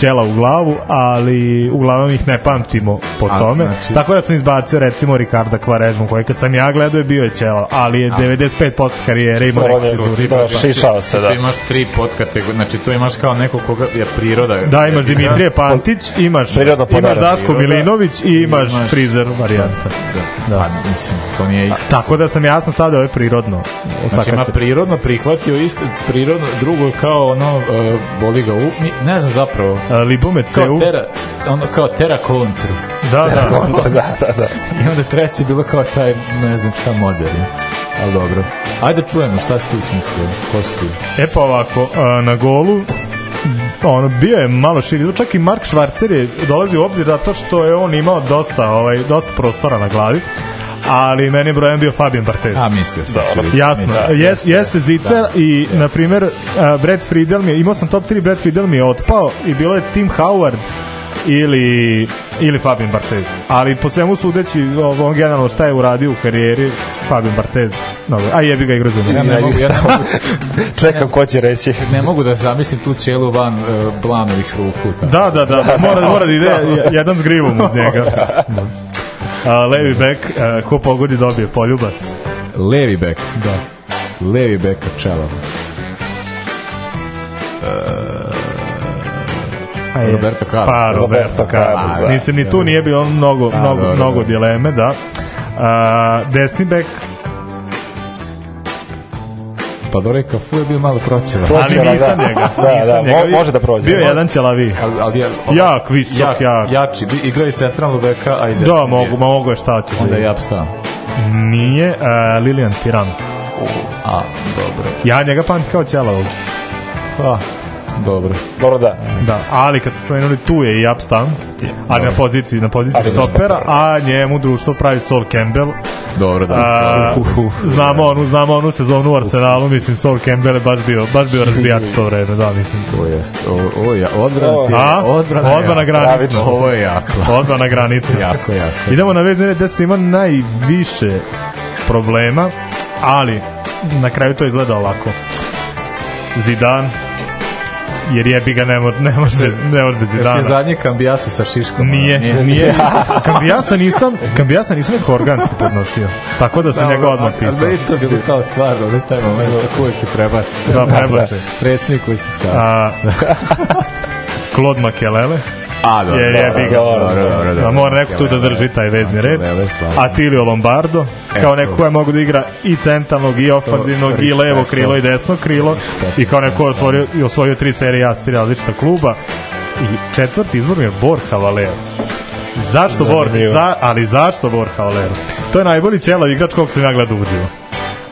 ćela u glavu, ali uglavnom ih ne pamtimo po A, tome. Znači... Tako da sam izbacio recimo Ricarda Kvarezmu, koji kad sam ja gledao je bio je ćela, ali je A. 95% karijere imao neki frizuri. Da, šišao se, da. Tu imaš tri podkategorije, znači tu imaš kao neko koga je priroda. Da, imaš Dimitrije da. Pantić, imaš, imaš Dasko Milinović i imaš, imaš frizer varijanta. Da, da. da. Pa, mislim, to nije isto. tako da sam ja sam tada je prirodno. Znači ima prirodno prihvatio isto, prirodno, drugo kao ono, e, boli ga u, ne znam zapravo, Libomet Ceu. Kao tera, ono kao tera kontru. Da da. da, da, da, da, da. I onda treći bilo kao taj, ne znam šta, moderni. Ali dobro. Ajde da čujemo šta ste ismislili. Ko ste? E pa ovako, a, na golu ono bio je malo širi čak i Mark Schwarzer je dolazi u obzir zato što je on imao dosta ovaj dosta prostora na glavi ali meni je brojem bio Fabian Barthez. A, mislio sam. Da, jasno, mislio, jes, jeste Zicer da, i, da. na primjer, uh, Brad Friedel mi je, imao sam top 3, Brad Friedel mi je otpao i bilo je Tim Howard ili, ili Fabian Barthez. Ali po svemu sudeći, on generalno šta je uradio u karijeri, Fabian Barthez. Dobro, a jebi ga igra za ja, ne mogu, ja ne mogu. Čekam ko će reći. Ne mogu da zamislim tu cijelu van uh, Blanovih ruku. Tako. Da, da, da, da, mora, mora da ide jedan s grivom od njega. Da. levi bek, a, ko pogodi dobije poljubac. Levi bek. Da. Levi bek čelo. E, Roberto Carlos. Pa, Roberto Carlos. Da. Nisam da. ni tu da, da, nije bilo mnogo, mnogo, mnogo dileme, da. A, desni bek Pa Dore Kafu je bio malo proceva. ali da. nisam njega. da, nisam da, Mo, može da prođe. Bio je jedan ćelavi. Ali, ali, ali, jak, visok, jak. jak. Jači, igra je centralno beka, ajde. Da, mogu, ma mogu je šta će. Onda je Japstan. Nije, uh, Lilian Tirant. Uh, a, dobro. Ja njega pamtim kao ćelavog. Pa, Dobro. Dobro da. Da, ali kad smo spomenuli tu je i Upstam, ali na poziciji, na poziciji ali stopera, da a njemu društvo pravi Sol Campbell. Dobro, da. A, uh, uh, znamo onu, znamo onu sezonu u Arsenalu, mislim Sol Campbell je baš bio, baš bio razbijač to vreme, da, mislim. To jest. O, o ja, odbrana ti je, odbrana, odbrana granit. Ovo je jako. Odbrana granit. jako, jako. Idemo na vezne gde se ima najviše problema, ali na kraju to izgleda ovako. Zidane, jer jebi ga ne može ne može ne može bez dana. Je zadnje kambijasa sa šiškom. Nije, nije. nije. kambijasa nisam, kambijasa nisam nikog organski podnosio. Tako da sam njega odmah pisao. Ali to bilo kao stvarno, ali taj moment da uvek je prebaci. Da, prebaci. Predsnik kućnog sada. Claude Makelele. A, dobro. Jer je bi ga ono. Da mora neko tu da drži taj vezni red. A Atilio Lombardo, kao neko koja mogu da igra i centralnog, i ofanzivnog, i levo krilo, i desno krilo. I kao neko otvorio i osvojio tri serije A, tri različita kluba. I četvrti izbor mi je Borja Valero. Zašto Borja? Za, ali zašto Borja Valero? To je najbolji ćelav igrač kog sam ja gledao uživo.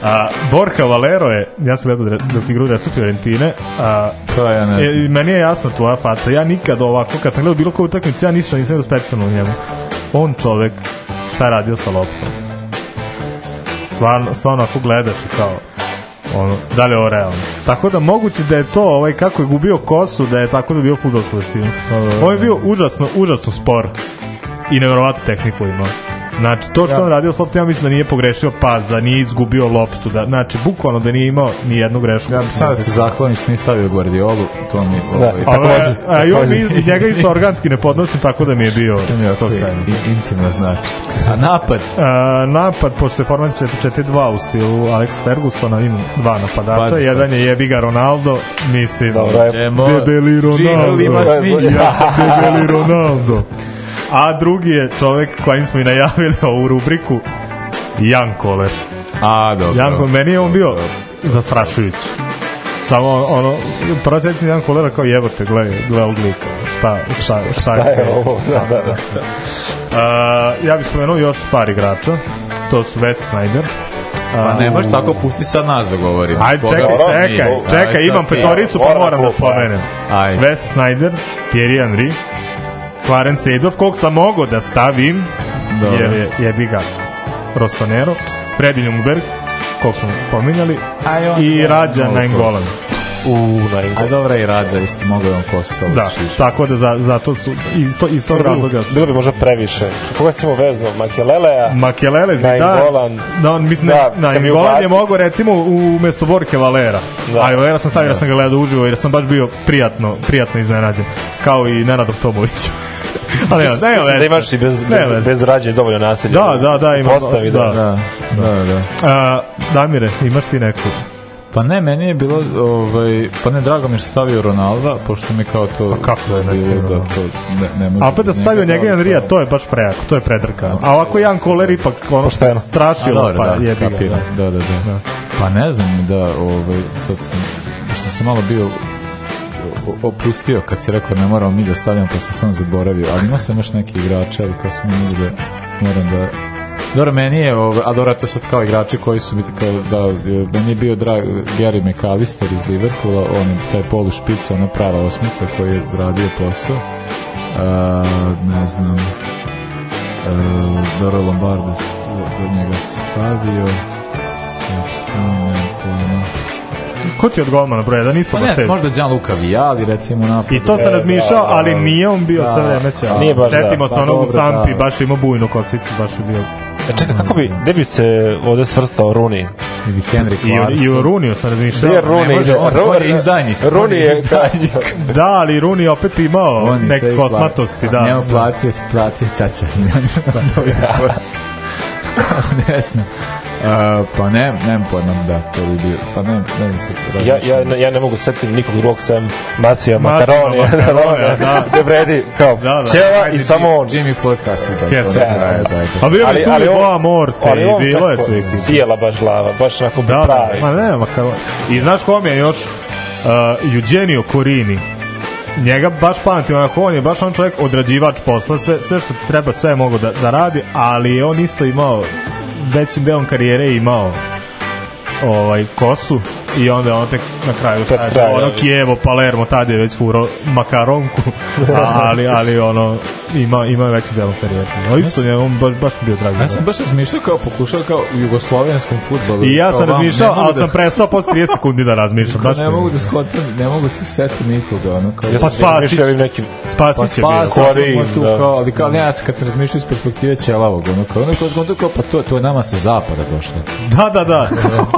A, Borja Valero je, ja sam gledao dok igru Dresu Fiorentine, a, to ja ne e, znam. Je, meni je jasna tvoja faca. Ja nikad ovako, kad sam gledao bilo koju utakmicu, ja nisam, nisam vidio specijalno u njemu. On čovek, šta je radio sa loptom? Stvarno, stvarno ako gledaš i kao, ono, da li je ovo realno. Tako da moguće da je to, ovaj, kako je gubio kosu, da je tako da bio futbolsku veštinu. Ovo je bio užasno, užasno spor i nevjerovatnu tehniku imao. Znači, to što ja. on radio s loptom, ja mislim da nije pogrešio pas, da nije izgubio loptu, da, znači, bukvalno da nije imao ni jednu grešku. Ja sad da se zahvalim što nije stavio Guardiolu, to mi da. ovaj, da, takođe, a, a, a mi, njega isto organski ne podnosim, tako da mi je bio to okay, intimno znači. A napad? A, napad, pošto je formacija 4-4-2 u stilu Alex Fergusona, imam dva napadača, Pazi, jedan je jebiga Ronaldo, mislim, Dobro, je, debeli Ronaldo, debeli Ronaldo, a drugi je čovek kojim smo i najavili ovu rubriku, Jan Koler. A, dobro. Jan Koler, meni je on bio zastrašujući. Samo ono, ono prvo Jan Kolera kao jebote, gle, gle ovog lika. Šta, šta, šta, šta, šta je, je ovo? Da, da, da. Uh, ja bih spomenuo još par igrača. To su Wes Snyder, Pa ne možeš tako, pusti sa nas da govorim. Ajde, čekaj, čekaj, čekaj, čekaj, imam petoricu pa moram da, da spomenem. Wes Snyder, Thierry Henry, Clarence Adolf, kog sam mogao da stavim, Dobre. jer je jebi ga Rossonero, Freddy Ljungberg, kog smo pominjali, on, i Rađa na Nainggolan. U, A dobra i Rađa, isto mogu on Kosovo. Da, šiša. tako da za, zato su, iz, to, iz tog razloga su. Bilo bi možda previše. Koga si mu vezno? Makelelea? Makelele, Zidane. Da, on, mislim, da, da Nainggolan je mogo recimo umesto Borke Valera. Da. A Valera sam stavio, da. sam ga gledao uživo, jer sam baš bio prijatno, prijatno iznenađen. Kao i Nenad Tobović. ali evo, da, evo, da imaš i bez, bez, bez, bez rađe dovoljno nasilja. Da, da, da, ima. Postavi, da. da. Da, da, da. da. A, Damire, imaš ti neku? Pa ne, meni je bilo, ovaj, pa ne, drago mi je stavio Ronalda, pošto mi kao to... A kako je bilo, da, to ne, ne može... A opet da stavio njega i Enrija, to je baš prejako, to je predrka. Da. A ovako Jan Koler ipak ono Pošteno. strašilo, A, pa da, je bilo. Da. da, da, da, da. Pa ne znam, da, ovaj, sad sam, pošto sam malo bio opustio kad si rekao ne moramo mi da stavljamo pa sam sam zaboravio ali imao sam još neke igrače ali kao sam imao da moram da Dobro, meni je, ovaj, a dobro, to sad kao igrači koji su, mi tako, da, meni je bio drag Gary McAllister iz Liverpoola, on je taj polu špica, ona prava osmica koji je radio posao. A, ne znam, a, Doro Lombardes, do njega stavio, znači, tamo nema plana. Ko ti je od golmana broj 1? Da Isto pa ne, možda Gianluca Vialli recimo na. I to sam e, razmišljao, da, ali da. nije on bio da, sve vreme ća. Nije baš da. Setimo pa da, se onog u Sampi, da, baš ima bujnu kosicu, baš je bio. E čekaj, kako bi, gde bi se ovde svrstao Runi? Ili Henrik Larsson. I, i o Runiju sam razmišljao. Nije Runi, ne može, on, on je izdajnik. Runi je izdajnik. da, ali Runi opet imao neke kosmatosti. Da, Njemu placije, placije Čača. da. ne znam. Uh, pa ne, nemam pojmam da to bi bio. Pa ne, ne znam sad. Ja, ja, ja ne mogu setiti nikog drugog sem Masija Makaroni. Makaroni, da, da. Gde vredi kao da, da. Čeva da. i samo on. Jimmy Floyd Kasi. Da, da, da, da. A bio je tu ali, Boa Morte i bilo je tu ekipa. Cijela baš glava, baš onako da, da pravi. Da, ma ne, Makaroni. I znaš kom je još? Uh, Eugenio Corini njega baš pamati onako, on je baš on čovjek odrađivač posla, sve, sve što treba sve je mogo da, da radi, ali je on isto imao većim delom karijere imao ovaj kosu i onda on tek na kraju pa kaže, kraj, ono da. Kijevo, Palermo, tad je već furo makaronku, ali, ali ono, ima, ima veći delo karijera. A isto je, on baš, baš bio dragi. Ja sam da. baš razmišljao kao pokušao kao u jugoslovenskom futbolu. I ja sam razmišljao, ali da... sam prestao posle 30 sekundi da razmišljam. Baš ne mogu da skotam, ne mogu da se setiti nikoga. Ono, kao, pa ja pa razmišljao im nekim Spasić je pa bio. Spasić tu, da. kao, ali kao, ne, ja kad sam razmišljao iz perspektive Čelavog, ono kao, ono kao, ono kao, pa to, to je nama sa zapada došlo. Da, da, da.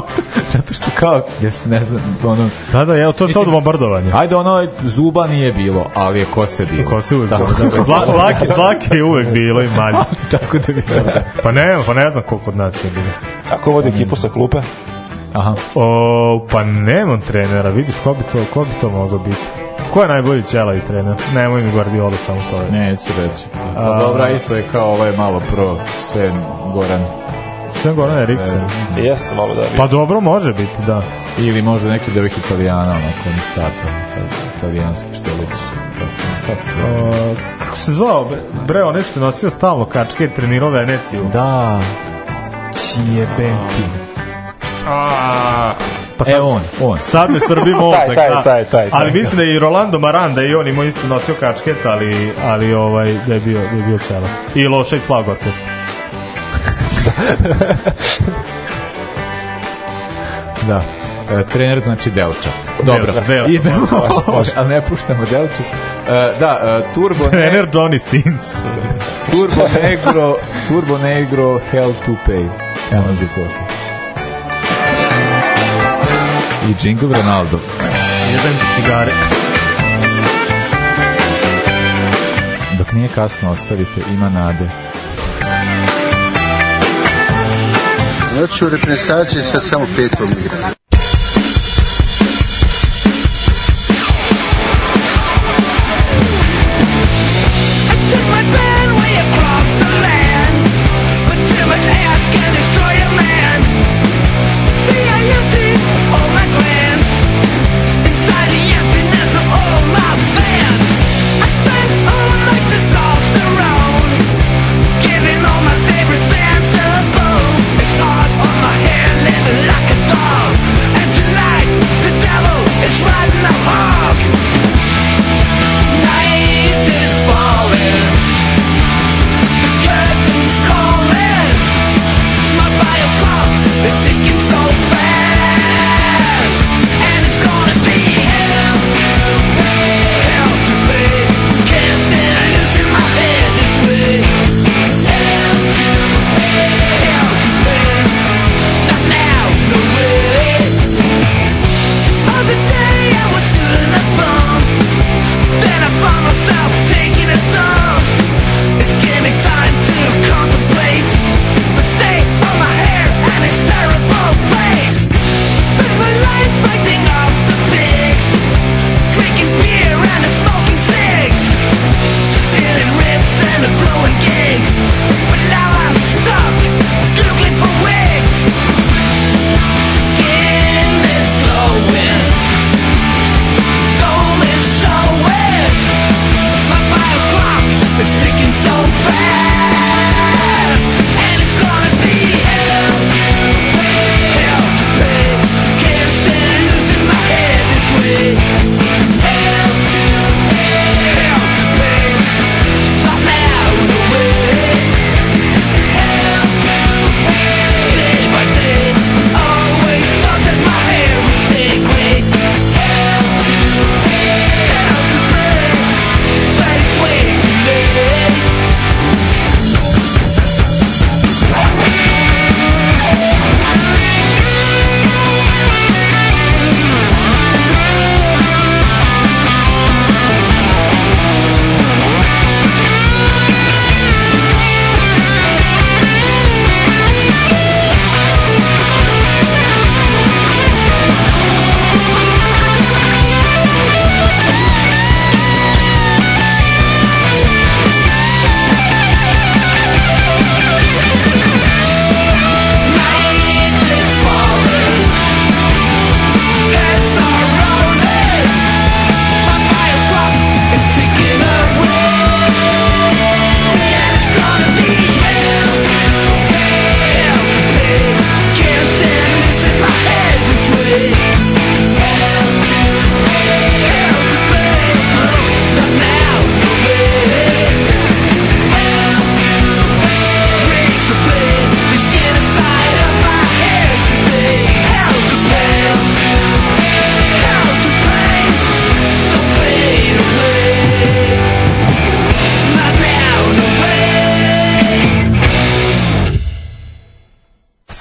Zato što kao, jes, ne znam, ono... Da, da, evo, to je sad bombardovanje. Ajde, ono, zuba nije bilo, ali je kose bilo. Kose uvek tako, bilo. Da, Dla, dakle, dlake, dlake je uvek bilo i manje. tako da bi to, Pa ne, pa ne znam koliko od nas je bilo. Kako vodi ekipu sa klupe? Aha. O, pa nemam trenera, vidiš, ko bi to, ko bi to moglo biti? Ko je najbolji ćelavi trener? Nemoj mi Guardiola samo to. Ne, Neću reći. Pa dobra, isto je kao ovaj malo pro, sve Goran. Sam Goran Eriksen. E, jeste malo da. Pa dobro može biti, da. Ili možda neki od ovih Italijana, onako, diktator, italijanski što li su. Pa kako se zove? Kako se zvao? Bre, on nešto nosio stalno kačke i trenirao Veneciju. Da. Čijebenki. Aaaa. Pa e, sad, e on, on. Sad me srbi mozak. Da. taj, taj, taj, taj, ali mislim da je i Rolando Maranda i on imao isto nosio kačket, ali, ali ovaj, da je bio, da je bio čelo. I loša iz plavog orkestra da. E, trener znači Delčak. Dobro, Delčak. idemo, A ne puštamo Delčak. E, da, e, Turbo... Trener ne... Johnny Sins. turbo Negro, Turbo Negro, Hell to Pay. Ja nas bi I Jingle Ronaldo. Jedan cigare. Dok nije kasno ostavite, ima nade. Ja ću reprezentaciji sad samo petkom igrati.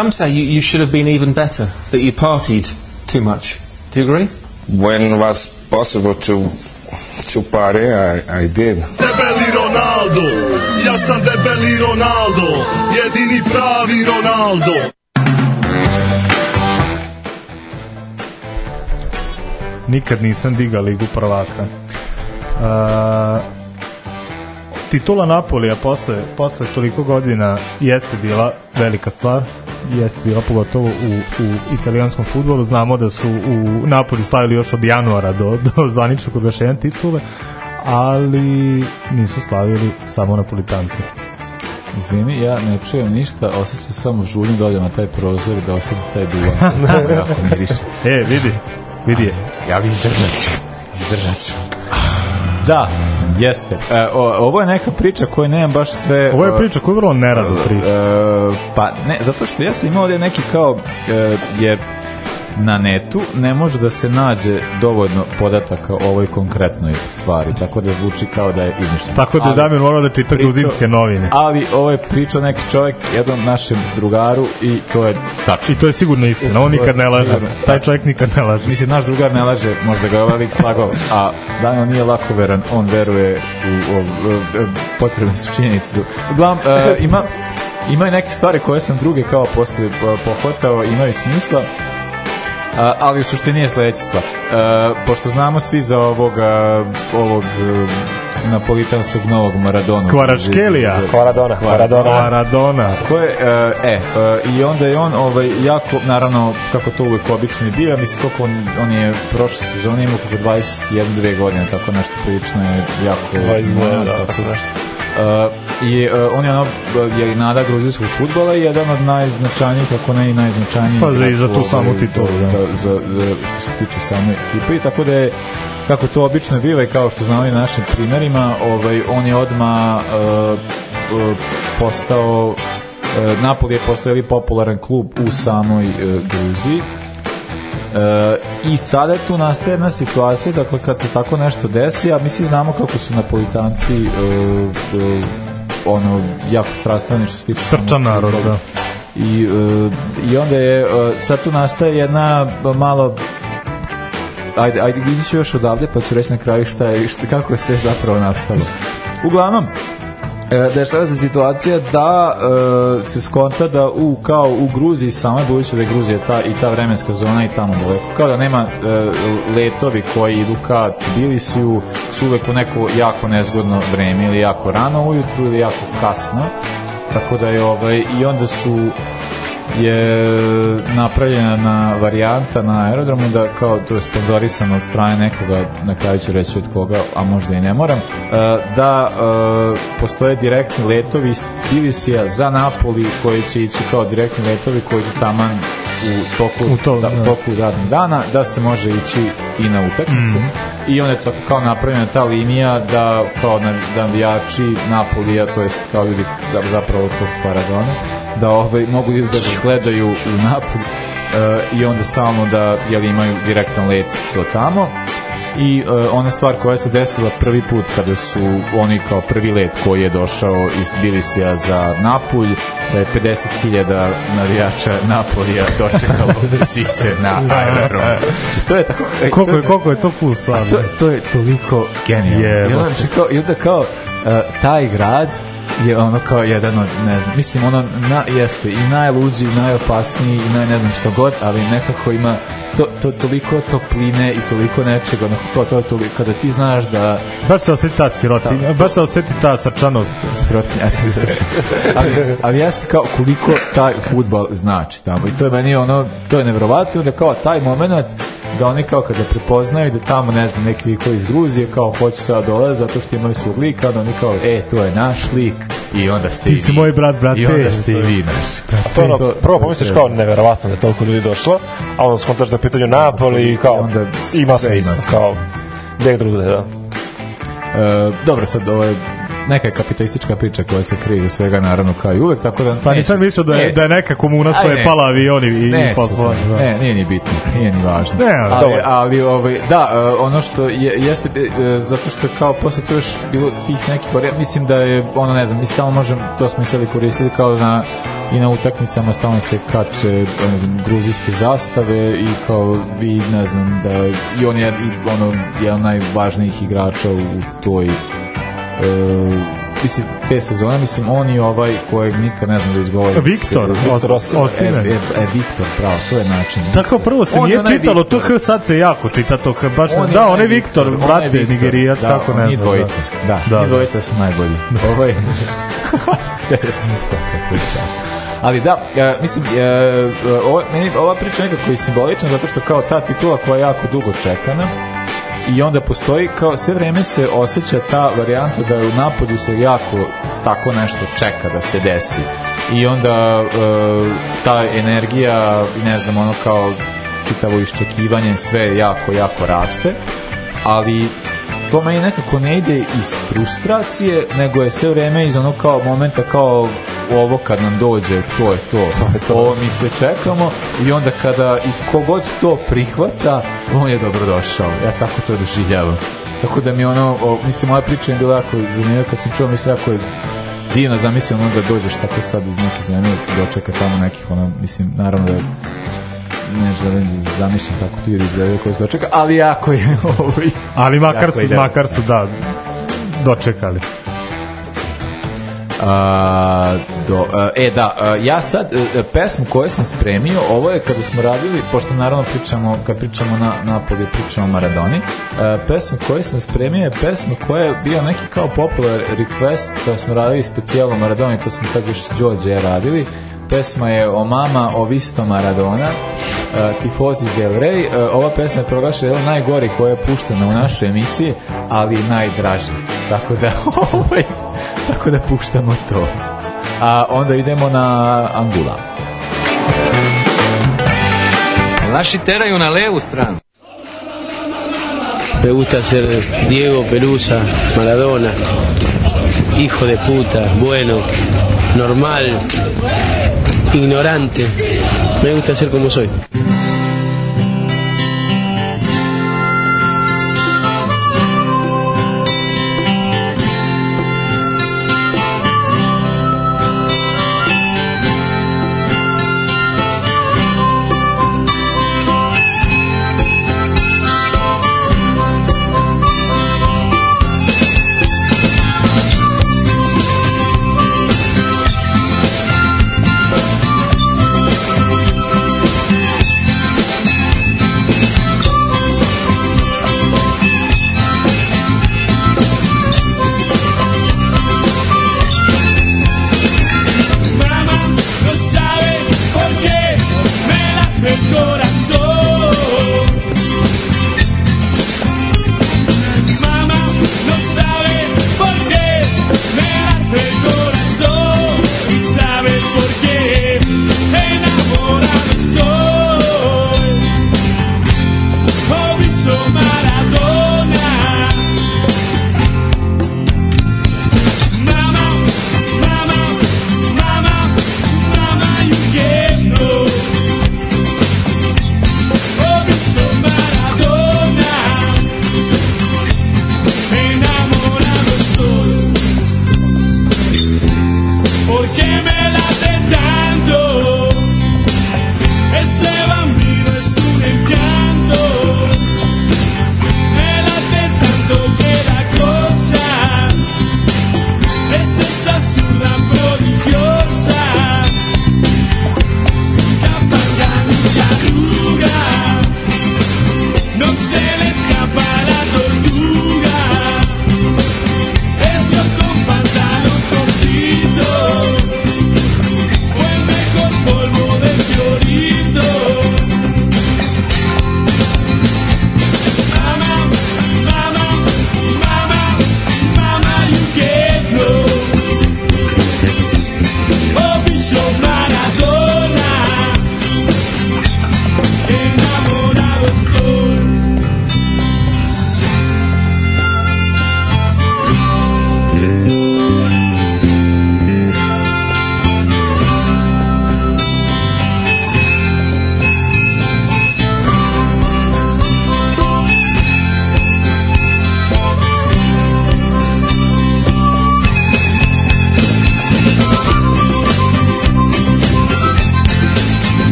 Some say you, you should have been even better, that you partied too much. Do you agree? When was possible to to party, I, I did. Debeli Ronaldo, ja sam debeli Ronaldo, jedini pravi Ronaldo. Nikad nisam digao ligu prvaka. Uh, titula Napolija posle, posle toliko godina jeste bila velika stvar jeste bila pogotovo u, u italijanskom futbolu. Znamo da su u Napoli stavili još od januara do, do zvaničnog oglašenja titule, ali nisu slavili samo napolitanci. Izvini, ja ne čujem ništa, osjećam samo žulju dolje da na taj prozor da osjetim taj duvan. jako da, miriše. E, vidi, vidi je. Ja bi izdržat ću. Izdržat ću. Da, Jeste. E, o, ovo je neka priča koju nemam baš sve... Ovo je priča koju vrlo nerado priča. E, pa ne, zato što ja sam imao ovde neki kao, e, je na netu ne može da se nađe dovoljno podataka o ovoj konkretnoj stvari, tako da zvuči kao da je izmišljeno. Tako da ali, Damir morao da čita gruzinske novine. Ali ovo je pričao neki čovjek jednom našem drugaru i to je tačno. I to je sigurno istina, on nikad ne laže. Taj čovjek nikad ne laže. Mislim, naš drugar ne laže, možda ga je ovaj lik slagao, a Daniel nije lako veran, on veruje u, u, u, u potrebne su činjenice. Uglavnom, uh, ima ima neke stvari koje sam druge kao posle e, pohvatao, imaju smisla ali u suštini je sledeća stvar. Pošto znamo svi za ovog, ovog napolitanskog novog Maradona. Kvaraškelija. Kvaradona. Kvaradona. Kvaradona. Ko je, e, i onda je on ovaj, jako, naravno, kako to uvek obično i bira, mislim koliko on, on je prošle sezone imao kako 21-2 godine, tako nešto prilično je jako... 22, da, tako nešto. Uh, i uh, on je ono je nada gruzijskog futbola i jedan od najznačajnijih ako ne i najznačajnijih pa za, i za tu samu titulu da. da. za, za, što se tiče same ekipe i tako da je kako to obično biva i kao što znamo i na našim primerima ovaj, on je odma uh, uh, postao Napoli je postao ili popularan klub u samoj Gruziji E, I sada tu nastaje jedna situacija, dakle kad se tako nešto desi, a mi svi znamo kako su napolitanci e, e, ono jako strastveni što se tiče srčan narod, da. I, uh, I onda je, uh, sad tu nastaje jedna malo ajde, ajde, gidiću još odavde pa ću reći na kraju šta je, šta, kako je sve zapravo nastalo. Uglavnom, E, dešava se situacija da e, se skonta da u kao u Gruziji sama budući da je Gruzija ta i ta vremenska zona i tamo daleko kao da nema e, letovi koji idu ka Tbilisiju su uvek u neko jako nezgodno vreme ili jako rano ujutru ili jako kasno tako da je ovaj i onda su je napravljena na varijanta na aerodromu da kao to je sponzorisano od strane nekoga, na kraju ću reći od koga, a možda i ne moram, e, da e, postoje direktni letovi iz Tbilisija za Napoli koji će ići kao direktni letovi koji će taman u toku, u to, da, u da. toku radnog dana da se može ići i na utakmicu mm. i onda je to kao napravljena ta linija da kao navijači Napolija, to jest kao ljudi da, zapravo tog paradona da ovaj, mogu da gledaju u napolju uh, i onda stalno da jel, imaju direktan let do tamo i uh, ona stvar koja se desila prvi put kada su oni kao prvi let koji je došao iz Bilisija za Napulj da je 50.000 navijača Napolija dočekalo zice na aerodrom. To je tako... E, koliko, je, koliko je to cool stvar To, to je toliko genijalno. Yeah, I onda kao, i onda kao uh, taj grad je ono kao jedan od, ne znam, mislim ono na, jeste i najluđi, i najopasniji i naj ne znam što god, ali nekako ima to, to, toliko topline i toliko nečega, ono, to, to, to, kada ti znaš da... Baš se osjeti ta sirotinja, da, to... baš se osjeti ta srčanost. Sirotinja, e, srčanost. ali, ali jeste kao koliko taj futbal znači tamo i to je meni ono, to je nevrovatno, da kao taj moment da oni kao kada prepoznaju da tamo ne znam neki liko iz Gruzije kao hoće sada dole zato što imaju svog lika da oni kao e to je naš lik i onda ste ti i vi. si moj brat brat i onda e, ste i vi naš to ono, prvo pomisliš kao neverovatno da je toliko ljudi došlo a onda skontaš da pitanju pitanje Napoli i kao onda ima smisla kao gde drugde da E, dobro, sad ovo je neka kapitalistička priča koja se krije svega naravno kao i uvek tako da pa nisam mislio da je, da je neka komuna sve pala avioni i, i poslala da. ne, nije ni bitno, nije ni važno ne, ali, ali, ali ovaj, da, e, ono što je, jeste, e, e, zato što kao posle to još bilo tih nekih varijanta mislim da je, ono ne znam, mi stalno možemo to smo sad koristili kao na i na utakmicama stalno se kače ne znam, gruzijske zastave i kao vi ne znam da i on je i ono jedan najvažnijih igrača u toj mislim, te sezone, mislim, on i ovaj kojeg nikad ne znam da izgovori. Viktor, Viktor Osimen. E, e, Viktor, pravo, to je način. Tako, da, prvo se on nije čitalo to sad se jako čita to H, baš on da, on je Viktor, brat brate, Nigerijac, da, kako ne znam. Da, dvojica, da, da, da, da. dvojica su najbolji. Da. Ovo ovaj- je... Ali da, e, mislim, e, e ovo, meni, ova priča nekako je simbolična zato što kao ta titula koja je jako dugo čekana, i onda postoji kao sve vreme se osjeća ta varijanta da u napolju se jako tako nešto čeka da se desi i onda e, ta energija ne znam ono kao čitavo iščekivanje sve jako jako raste ali to meni nekako ne ide iz frustracije, nego je sve vreme iz onog kao momenta kao ovo kad nam dođe, to je to, to, je to. ovo mi sve čekamo i onda kada i kogod to prihvata, on je dobrodošao. Ja tako to doživljavam. Tako da mi ono, o, mislim, moja priča je bila jako zanimljiva kad sam čuo, mislim, jako je divno zamislio ono da dođeš tako sad iz neke zemlje, dočeka da tamo nekih, ono, mislim, naravno da ne želim da zamišljam kako ti ljudi izgledaju koji su dočeka, ali jako je ovaj... Ali makar su, makar su, da, dočekali. A, do, a, e da, a, ja sad a, e, e, pesmu koju sam spremio, ovo je kada smo radili, pošto naravno pričamo kad pričamo na Napolje, pričamo o Maradoni a, e, pesmu koju sam spremio je pesma koja je bio neki kao popular request kada smo radili specijalno Maradoni, to smo tad još s Đorđe radili pesma je o mama o visto Maradona, e, Tifozi Del Rey. E, ova pesma je proglašena jedan najgori koja je puštena u našoj emisiji, ali i najdraži. Tako da, ovaj, tako da puštamo to. A onda idemo na Angula. Naši teraju na levu stranu. Me gusta ser Diego Pelusa, Maradona, hijo de puta, bueno, normal, ignorante. Me gusta ser como soy.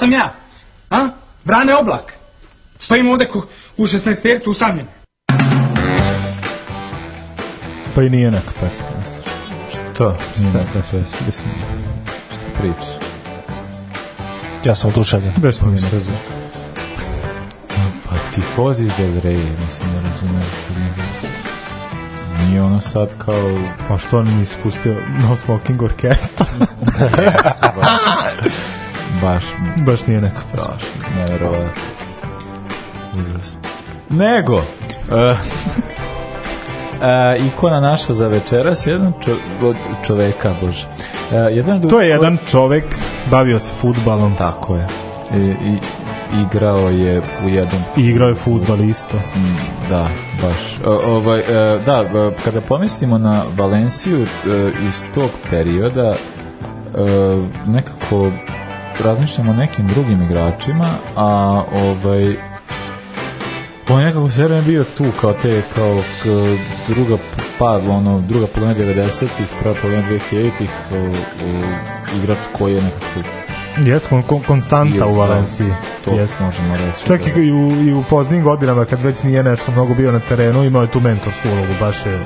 sam ja. A? Brane oblak. Stojim ovde ku, u 16 tercu usamljen. Pa i nije onaka pesma. Što? Šta je ta pesma? Bez nije. Šta pričaš? Ja sam oduševljen. Bez nije. Pa tifoz iz Del Rey, mislim da razumem. Nije ono sad kao... Pa što on ispustio No Smoking Orkestra? Baš, baš nije neko. Strašno, nevjerovatno. Nego, uh, uh, ikona naša za večeras, jedan čo, čoveka, bože. Uh, jedan to je jedan čovek, bavio se futbalom. Tako je. I, i, igrao je u jednom I igrao je futbal isto mm, da, baš o, ovaj, da, kada pomislimo na Valenciju iz tog perioda nekako razmišljam o nekim drugim igračima, a ovaj on nekako se je bio tu kao te kao druga par ono druga polovina 90-ih, prva polovina 2000-ih igrač koji je nekako Jeste, kon, kon, konstanta u da, Valenciji. To Jest. možemo reći. Čak da... i, u, i u poznijim godinama, kad već nije nešto mnogo bio na terenu, imao je tu mentorsku ulogu, baš je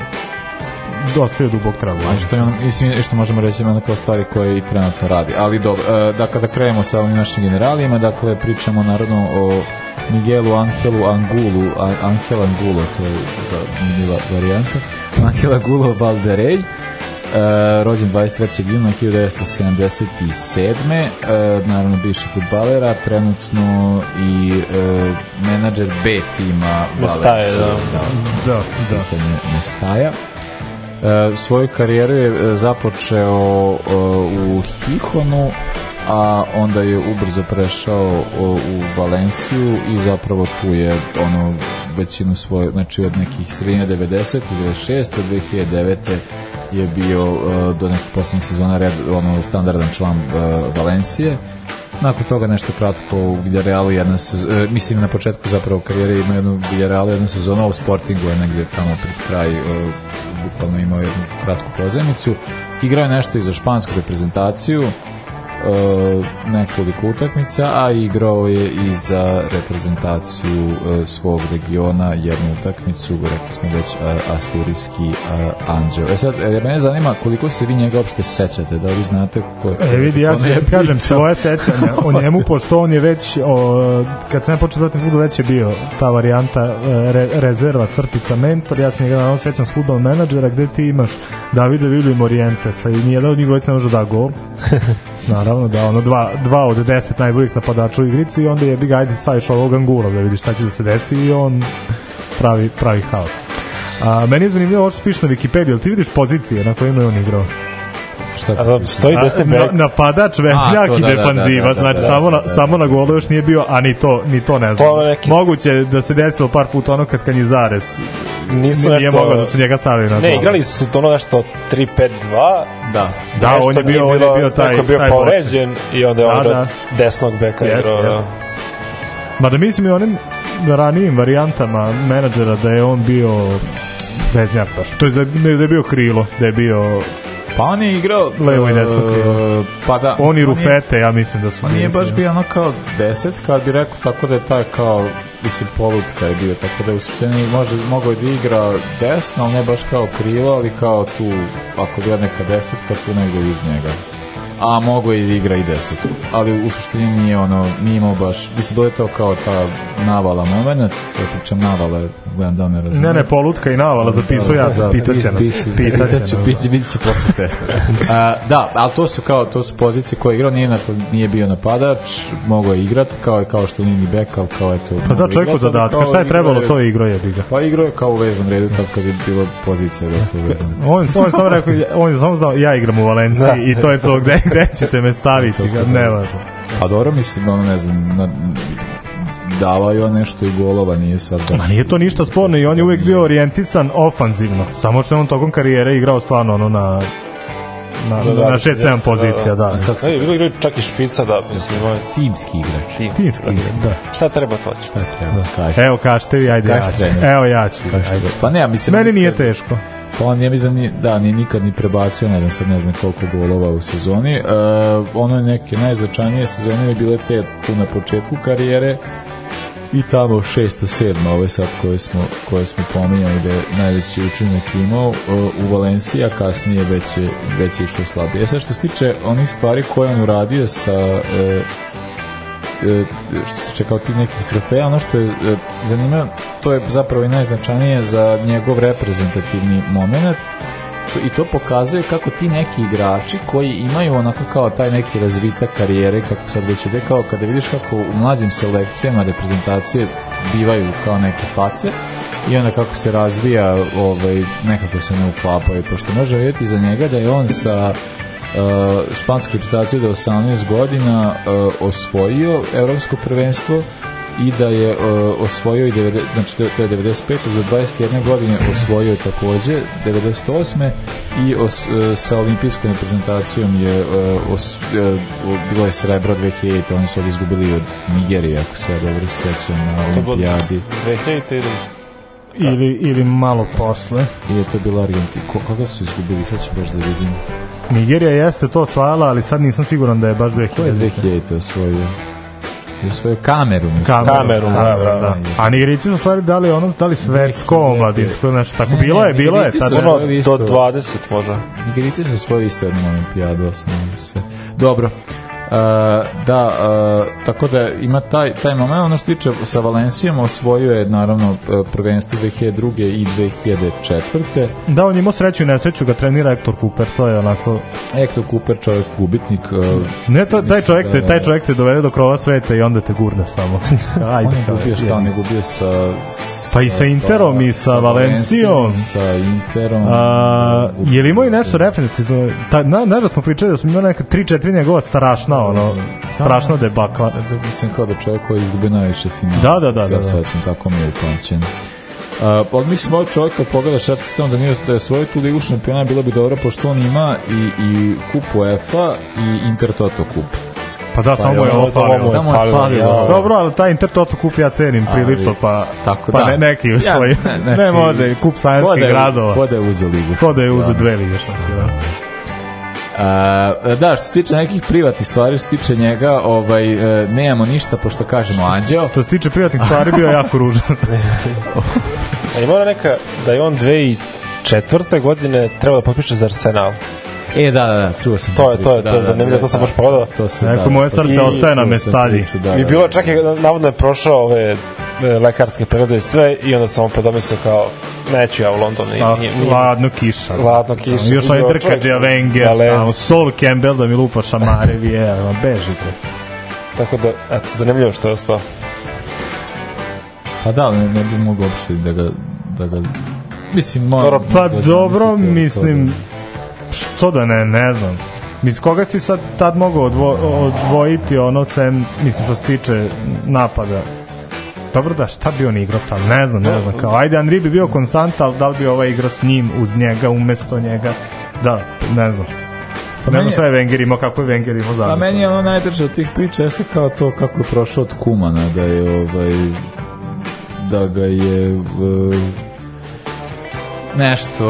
dosta je dubog tragu. A što, imam, mislim, što možemo reći ima neke stvari koje i trenutno radi. Ali dobro, dakle da krenemo sa ovim našim generalima, dakle pričamo naravno o Miguelu Angelu Angulu, Angel Angulo, to je zanimljiva varijanta, Angela Angulo Valderej, Uh, e, rođen 23. juna 1977. Uh, e, naravno bivši futbalera, trenutno i uh, menadžer B tima Valenca. Mostaja, da. Da, da. da. Mostaja. Da. E, svoju karijeru je e, započeo e, u Hihonu a onda je ubrzo prešao u Valenciju i zapravo tu je ono većinu svoje, znači od nekih sredine 90. ili 2009 je bio do nekih poslednjih sezona red, ono, standardan član Valencije nakon toga nešto kratko u Villarrealu jedna sezona, e, mislim na početku zapravo karijere ima jednu Villarrealu jednu sezonu, u Sportingu je negdje tamo pred kraj e, bukvalno imao jednu kratku pozajmicu. Igrao je nešto i za špansku reprezentaciju, E, nekoliko utakmica, a igrao je i za reprezentaciju e, svog regiona jednu utakmicu, rekli smo već e, Asturijski Anđeo. E sad, mene zanima koliko se vi njega uopšte sećate, da li znate ko je... E vidi, ja ću da ti kažem svoje sećanje o njemu, pošto on je već, o, kad sam ja počeo pratim futbol, već je bio ta varijanta re, rezerva, crtica, mentor, ja sam njega naravno sećam s futbol menadžera, gde ti imaš Davide Vilju i Morientesa i nijedan od njih dvojica ne može da gol. naravno da ono dva, dva od deset najboljih napadača u igrici i onda je bi gajde staviš ovog angula da vidiš šta će da se desi i on pravi, pravi haos. A, meni je zanimljivo ovo što piše na Wikipediji, ali ti vidiš pozicije na kojima je on igrao? Šta pa, stoji desni da bek. Na, napadač, vezljak i da, da, defanziva. Da, da, znači, da, samo, na, samo na golu još nije bio, a ni to, ni to ne znam. To Moguće da se desilo par puta ono kad Kanizares nisu nešto... Nije mogao da su njega stavili na Ne, igrali su to ono nešto 3-5-2. Da. Da, on je bio, on je bio taj, bio taj povređen i onda je da, on da. desnog beka yes, igrao. Yes. Da. Mada mislim i onim ranijim varijantama menadžera da je on bio veznjak baš. To je da, da je bio krilo, da je bio Pa on je igrao levo i desno e, krilo. Pa da. Oni rufete, ja mislim da su. Pa nije baš bio ono kao 10, kad bi rekao tako da je taj kao mislim, polutka je bio, tako da u suštini može, mogo je da igra desno, ali ne baš kao krivo, ali kao tu, ako bi ja neka desetka, tu negde iz njega a mogo i da igra i deset. Ali u suštini nije ono, nije imao baš, bi se dojetao kao ta navala moment, ja pričam navala, gledam da ne razumijem. Ne, ne, polutka i navala, zapisao ja, da, da pitaće nas. Pitaće, pitaće, vidi će posle testa. A, da, ali to su kao, to su pozicije koje je igrao, nije, na, nije bio napadač, mogo je igrat, kao je kao što nije ni bek, ali kao eto... Pa da, čovjek zadatka, šta je trebalo, to je igro je biga. Pa igrao je kao u veznom redu, tad kad je bilo pozicija dosta u veznom. On, on, samo rekao, on je samo znao, ja igram u Valenciji da. i to je to gde gde ćete me staviti, kad ne važno. A pa dobro, mislim, ono, ne znam, na, davao nešto i golova, nije sad... Da... Ma nije to ništa sporno i on je uvek bio orijentisan ofanzivno, samo što je on tokom karijere igrao stvarno ono na na, da, da na 6-7 da, da, pozicija, da. da. Kako se... Bilo igraju čak i špica, da, mislim. Ovaj... Timski igrač. Timski, timski igrač, da. Šta treba to ćeš? Šta treba? Da. Evo, kažete vi, ajde, ja ću. Evo, ja ću. Ajde. Pa ne, mislim... Meni nije teško. Pa on, ja mislim, da ni, da, nije nikad ni prebacio, ne znam sad ne znam koliko golova u sezoni. E, ono je neke najznačajnije sezone je bile te tu na početku karijere i tamo šesta, sedma, ove sad koje smo, koje smo pominjali da je najveći učinak imao e, u Valenciji, a kasnije već je, već je išlo slabije. E sad što se tiče onih stvari koje on uradio sa e, E, što se čekao tih nekih trofeja, ono što je e, zanimljivo, to je zapravo i najznačajnije za njegov reprezentativni moment i to pokazuje kako ti neki igrači koji imaju onako kao taj neki razvitak karijere, kako sad već ide, kao kada vidiš kako u mlađim selekcijama reprezentacije bivaju kao neke face i onda kako se razvija ovaj, nekako se ne uklapa uklapaju, pošto može vidjeti za njega da je on sa uh, eh, špansku reprezentaciju da 18 godina eh, osvojio evropsko prvenstvo i da je eh, osvojio i 90, znači to je 95 do 21 godine osvojio je takođe 98 i os, sa olimpijskom reprezentacijom je os, bilo je srebro 2000 oni su ovdje izgubili od Nigerije ako se ja dobro sećam na olimpijadi 2000 ili ili malo posle ili je to bila Argentina koga su izgubili sad ću baš da vidim Nigerija jeste to osvajala, ali sad nisam siguran da je baš 2000. Ko je 2000 osvojio? Je osvojio kameru, mislim. Kameru, da, da, da, da. A Nigerici su stvari dali ono, dali svetsko, omladinsko, nešto tako. Bilo je, bilo je. Tad, ono, do 20 možda. Nigerici su osvojili isto jednu olimpijadu, osnovno se. Dobro. Eh, da, eh, tako da ima taj, taj moment. Ono što tiče sa Valencijom, osvojio je naravno eh, prvenstvo 2002. i 2004. Da, on imao sreću i nesreću, ga trenira Hector Cooper, to je onako... Hector Cooper, čovjek ubitnik. ne, to, taj, da čovjek, da, taj čovjek te dovede do krova sveta i onda te gurne samo. Ajde, on je gubio šta, on je gubio sa... sa pa i sa Interom i sa, sa Valencijom. Sa Interom. A, je li imao i nešto referenci? Ta, na, na, smo pričali da smo imali neka 3-4 njegova starašna strašna, da, ono, strašna da debakla. Da, mislim kao da čovjek koji izgubi najviše finala. Da, da, da. da, da. Sad sam tako pa mi je upamćen. Uh, pa mislim ovog ovaj čovjeka pogleda šta ti da nije da je svoj tu ligu šampiona bilo bi dobro pošto on ima i, i kup UEFA i Intertoto kup. Pa da, pa samo je ovo falilo. Samo je falilo. Ja. Dobro, ali taj Intertoto kup ja cenim prilično, pa, tako, pa da. ne, neki svoj. Ja, ne, neki, ne može, kup sajanskih gradova. Ko da je uzeo ligu. Ko da je uzeo dve lige šampiona. Uh, da, što se tiče nekih privatnih stvari, što se tiče njega, ovaj, uh, nemamo ništa, pošto kažemo anđeo. To se tiče privatnih stvari, bio jako ružan. e, mora neka, da je on dve godine trebao da potpiše za Arsenal. E, da, da, da, čuo sam. To je, to je, da, to je da, zanimljivo, to sam da, baš pogledao. To sam, Neko moje pa srce ostaje na mestalji. I bilo čak je, navodno je prošao ove e, lekarske preglede i sve i onda sam opet domislio kao neću ja u London i nije, ladno kiša ladno kiša da, još ovaj drkađa Wenger Sol Campbell da mi lupa šamarevi je, bežite tako da, eto, zanimljivo što je ostao pa da, ne, ne bi mogu uopšte da ga, da ga mislim, moram, pa dobro, mislim, što da ne, ne znam. Mis koga si sad tad mogao odvo, odvojiti ono sem, mislim, što se tiče napada? Dobro da, šta bi on igrao tam? Pa ne znam, ne da. znam. Kao, ajde, Andri bi bio konstanta, ali da li bi ova igra s njim, uz njega, umesto njega? Da, ne znam. Pa ne znam šta je Wenger imao, kako je Wenger imao zamisla. Pa A meni je ono najdraže od tih priča, jeste kao to kako je prošao od Kumana, da je ovaj da ga je uh, nešto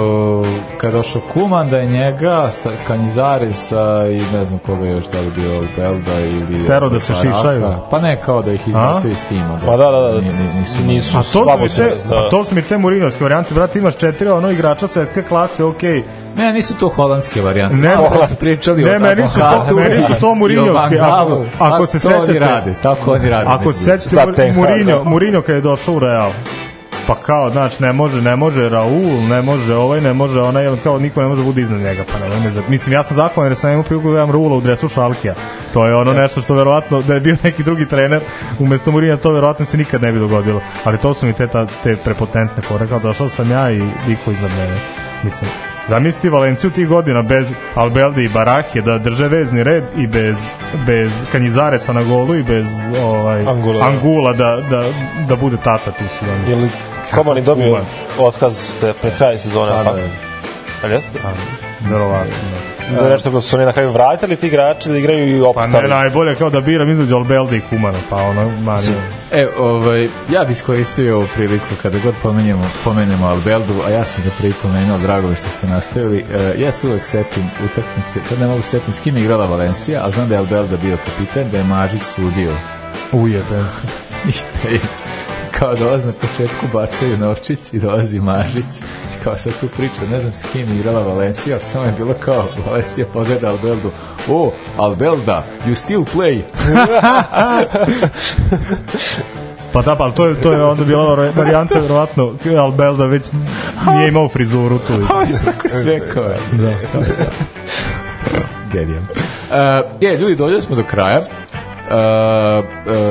kad došao Kuman da je njega sa Kanjizaresa i ne znam koga još da li bio ovaj Belda ili Tero da se šišaju pa ne kao da ih izbacio iz tima da. pa da, da, da. nisu, nisu a to slabo te, da. a to su mi te murinovske varijante brate imaš četiri ono igrača svetske klase okej okay. Ne, nisu to holandske varijante. Ne, Malo su pričali ne, o meni su to, meni su to Mourinhovske. Ako, ako se sećate, rade, tako oni rade. Ako se sećate Mourinho, Mourinho kad je došao u Real, pa kao, znači, ne može, ne može Raul, ne može ovaj, ne može onaj, kao niko ne može da bude iznad njega, pa ne, ne znam. Mislim, ja sam zahvalan jer sam imao priliku da Raula u dresu Šalkija. To je ono ja. nešto što verovatno, da je bio neki drugi trener, umesto Murina to verovatno se nikad ne bi dogodilo. Ali to su mi te, ta, te prepotentne fore, kao došao sam ja i niko iznad mene. Mislim, Zamisli Valenciju tih godina bez Albelde i Barahije da drže vezni red i bez, bez Kanjizaresa na golu i bez ovaj, Angula, Angula da, da, da bude tata tu su. Jel Komani je dobio Kuban. otkaz te pred kraj sezone, ali tako? Ali jeste? Verovatno. Da nešto ko su oni na kraju vratili ti igrači da igraju i opstali. Pa ne, najbolje kao da biram između Albelda i Kumana, pa ono, Mario. E, ovaj, ja bih iskoristio ovu priliku kada god pomenjemo, pomenemo Albeldu, a ja sam ga prvi pomenuo, drago mi što ste nastavili. E, ja se uvek setim utakmice, sad ne mogu setim s kim je igrala Valencija, a znam da je Albelda bio kapitan, da je Mažić sudio. Ujebe. I da je kao dolazi da na početku, bacaju novčić i dolazi Mažić. I kao sad tu priča, ne znam s kim igrala Valencija, samo je bilo kao Valencija pogleda Albeldu. O, Albelda, you still play. Pa da, pa to je, to je onda bila varijanta, vjerovatno, Albelda već nije imao frizuru tu. A on je tako svekao. Da, da. Genijalno. Uh, je, ljudi, dođeli smo do kraja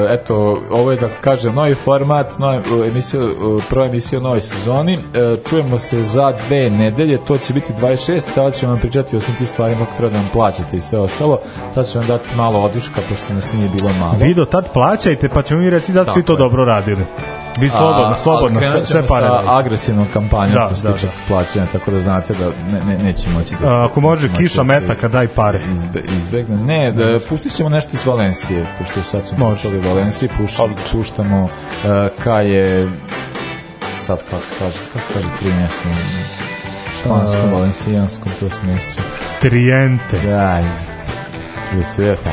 eto, ovo je da kažem novi format, novi emisija, prva emisija u novoj sezoni. E, čujemo se za dve nedelje, to će biti 26, tada ćemo vam pričati o svim ti stvarima koje treba da nam plaćate i sve ostalo. Tada ćemo vam dati malo oduška, pošto nas nije bilo malo. Vido, tad plaćajte, pa ćemo mi reći da ste to dobro radili. Vi slobodno, slobodno, sve, sve pare. Sa agresivnom kampanjom da, što se da, tiče da. plaćanja, tako da znate da ne, ne, neće moći da se... A, ako može, kiša da metaka, daj pare. Izbe, izbegne. Ne, da, pustit ćemo nešto iz Valencije, pošto sad su počeli Valencije, pušta, puštamo uh, e, Kaje, sad kako se kaže, kako se kaže 13 španskom, uh, valencijanskom, to se nesu. Trijente. Da, iz Vesefa.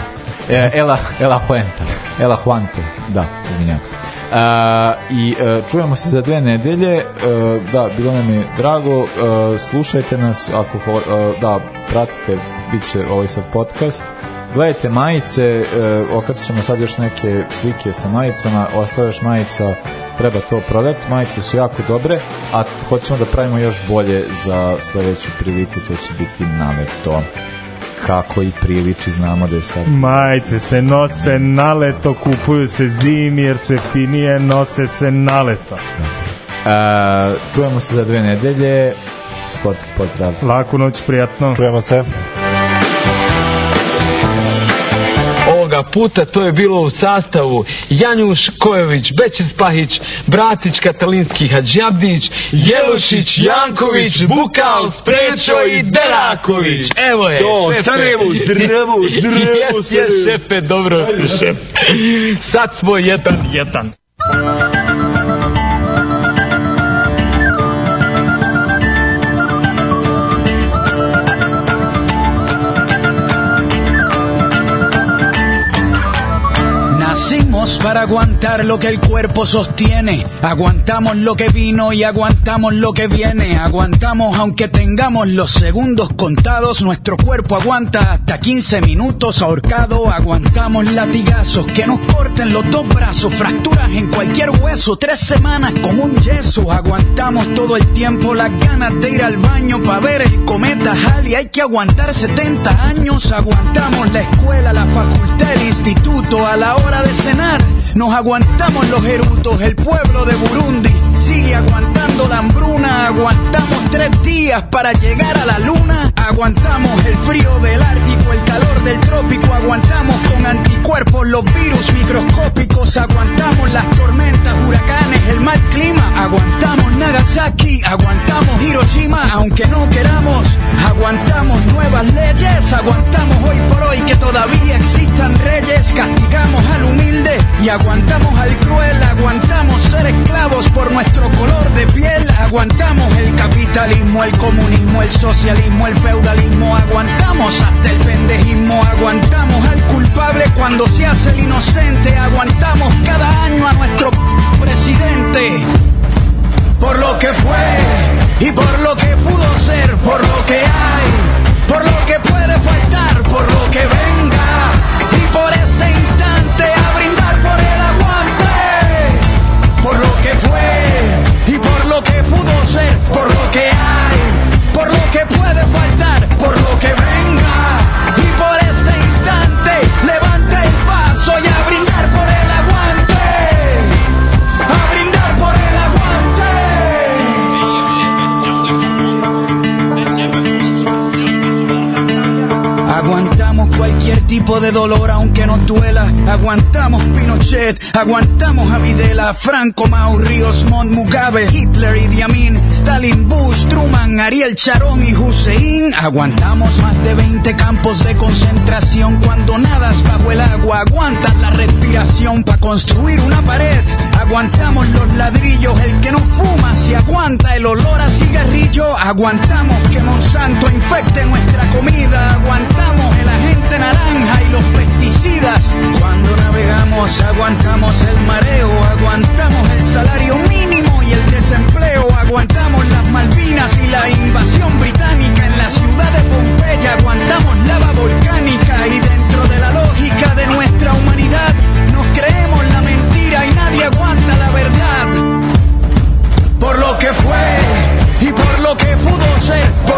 Ela, Ela Fuente. Ela Juante, da, izvinjam se a, i e, čujemo se za dve nedelje e, da, bilo nam je drago e, slušajte nas ako da, pratite bit će ovaj sad podcast gledajte majice okačit ćemo sad još neke slike sa majicama ostao još majica treba to prodati, majice su jako dobre a hoćemo da pravimo još bolje za sledeću priliku to će biti na nameto kako i priliči, znamo da je sad... Majice se nose na leto, kupuju se zimi jer su jeftinije, nose se na leto. Da. E, čujemo se za dve nedelje, sportski pozdrav. Laku noć, prijatno. Čujemo se. puta to je bilo u sastavu Janjuš Kojović, Bećis Pahić, Bratić Katalinski Hadžabdić, Jelušić, Janković, Bukal, Sprečo i Deraković. Evo je, to, šepe. Sarajevo, drevo, drevo, jes, jes, šepe, dobro. Šep. Sad smo jedan, jedan. para aguantar lo que el cuerpo sostiene. Aguantamos lo que vino y aguantamos lo que viene. Aguantamos aunque tengamos los segundos contados. Nuestro cuerpo aguanta hasta 15 minutos ahorcado. Aguantamos latigazos que nos corten los dos brazos. Fracturas en cualquier hueso. Tres semanas como un yeso. Aguantamos todo el tiempo las ganas de ir al baño para ver el cometa Halley. Hay que aguantar 70 años. Aguantamos la escuela, la facultad, el instituto. A la hora de cenar nos aguantamos los Gerutos, el pueblo de Burundi Sigue aguantando la hambruna, aguantamos tres días para llegar a la luna. Aguantamos el frío del Ártico, el calor del trópico, aguantamos con anticuerpos los virus microscópicos, aguantamos las tormentas, huracanes, el mal clima, aguantamos Nagasaki, aguantamos Hiroshima, aunque no queramos, aguantamos nuevas leyes, aguantamos hoy por hoy que todavía existan reyes, castigamos al humilde y aguantamos al cruel, aguantamos ser esclavos por nuestra nuestro color de piel aguantamos el capitalismo, el comunismo, el socialismo, el feudalismo, aguantamos hasta el pendejismo, aguantamos al culpable cuando se hace el inocente, aguantamos cada año a nuestro presidente por lo que fue y por lo que pudo ser, por lo que hay, por lo que puede faltar, por lo que ve Aguantamos cualquier tipo de dolor aunque nos duela. Aguantamos Pinochet, aguantamos a Videla, Franco, Mau, Ríos, Montmugabe, Mugabe, Hitler, y Diamín Stalin, Bush, Truman, Ariel, Charón y Hussein. Aguantamos más de 20 campos de concentración cuando nadas bajo el agua. Aguantas la respiración para construir una pared. Aguantamos los ladrillos, el que no fuma se aguanta el olor a cigarrillo. Aguantamos que Monsanto infecte nuestra comida. Aguantamos el agente naranja y los pesticidas. Cuando navegamos aguantamos el mareo, aguantamos el salario mínimo y el desempleo, aguantamos las Malvinas y la invasión británica en la ciudad de Pompeya, aguantamos lava volcánica y dentro de la lógica de nuestra humanidad nos creemos la mentira y nadie aguanta la verdad. Por lo que fue y por lo que pudo ser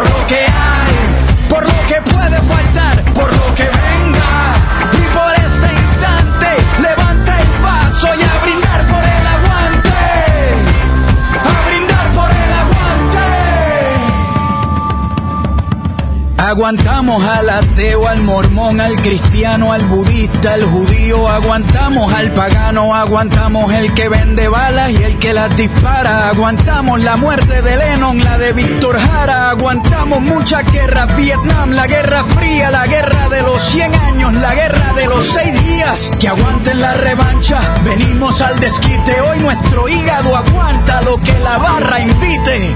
Aguantamos al ateo, al mormón, al cristiano, al budista, al judío. Aguantamos al pagano, aguantamos el que vende balas y el que las dispara. Aguantamos la muerte de Lennon, la de Víctor Jara. Aguantamos mucha guerra, Vietnam, la guerra fría, la guerra de los 100 años, la guerra de los 6 días. Que aguanten la revancha, venimos al desquite. Hoy nuestro hígado aguanta lo que la barra invite.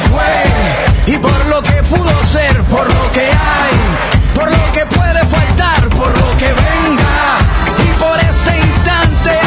fue y por lo que pudo ser, por lo que hay, por lo que puede faltar, por lo que venga y por este instante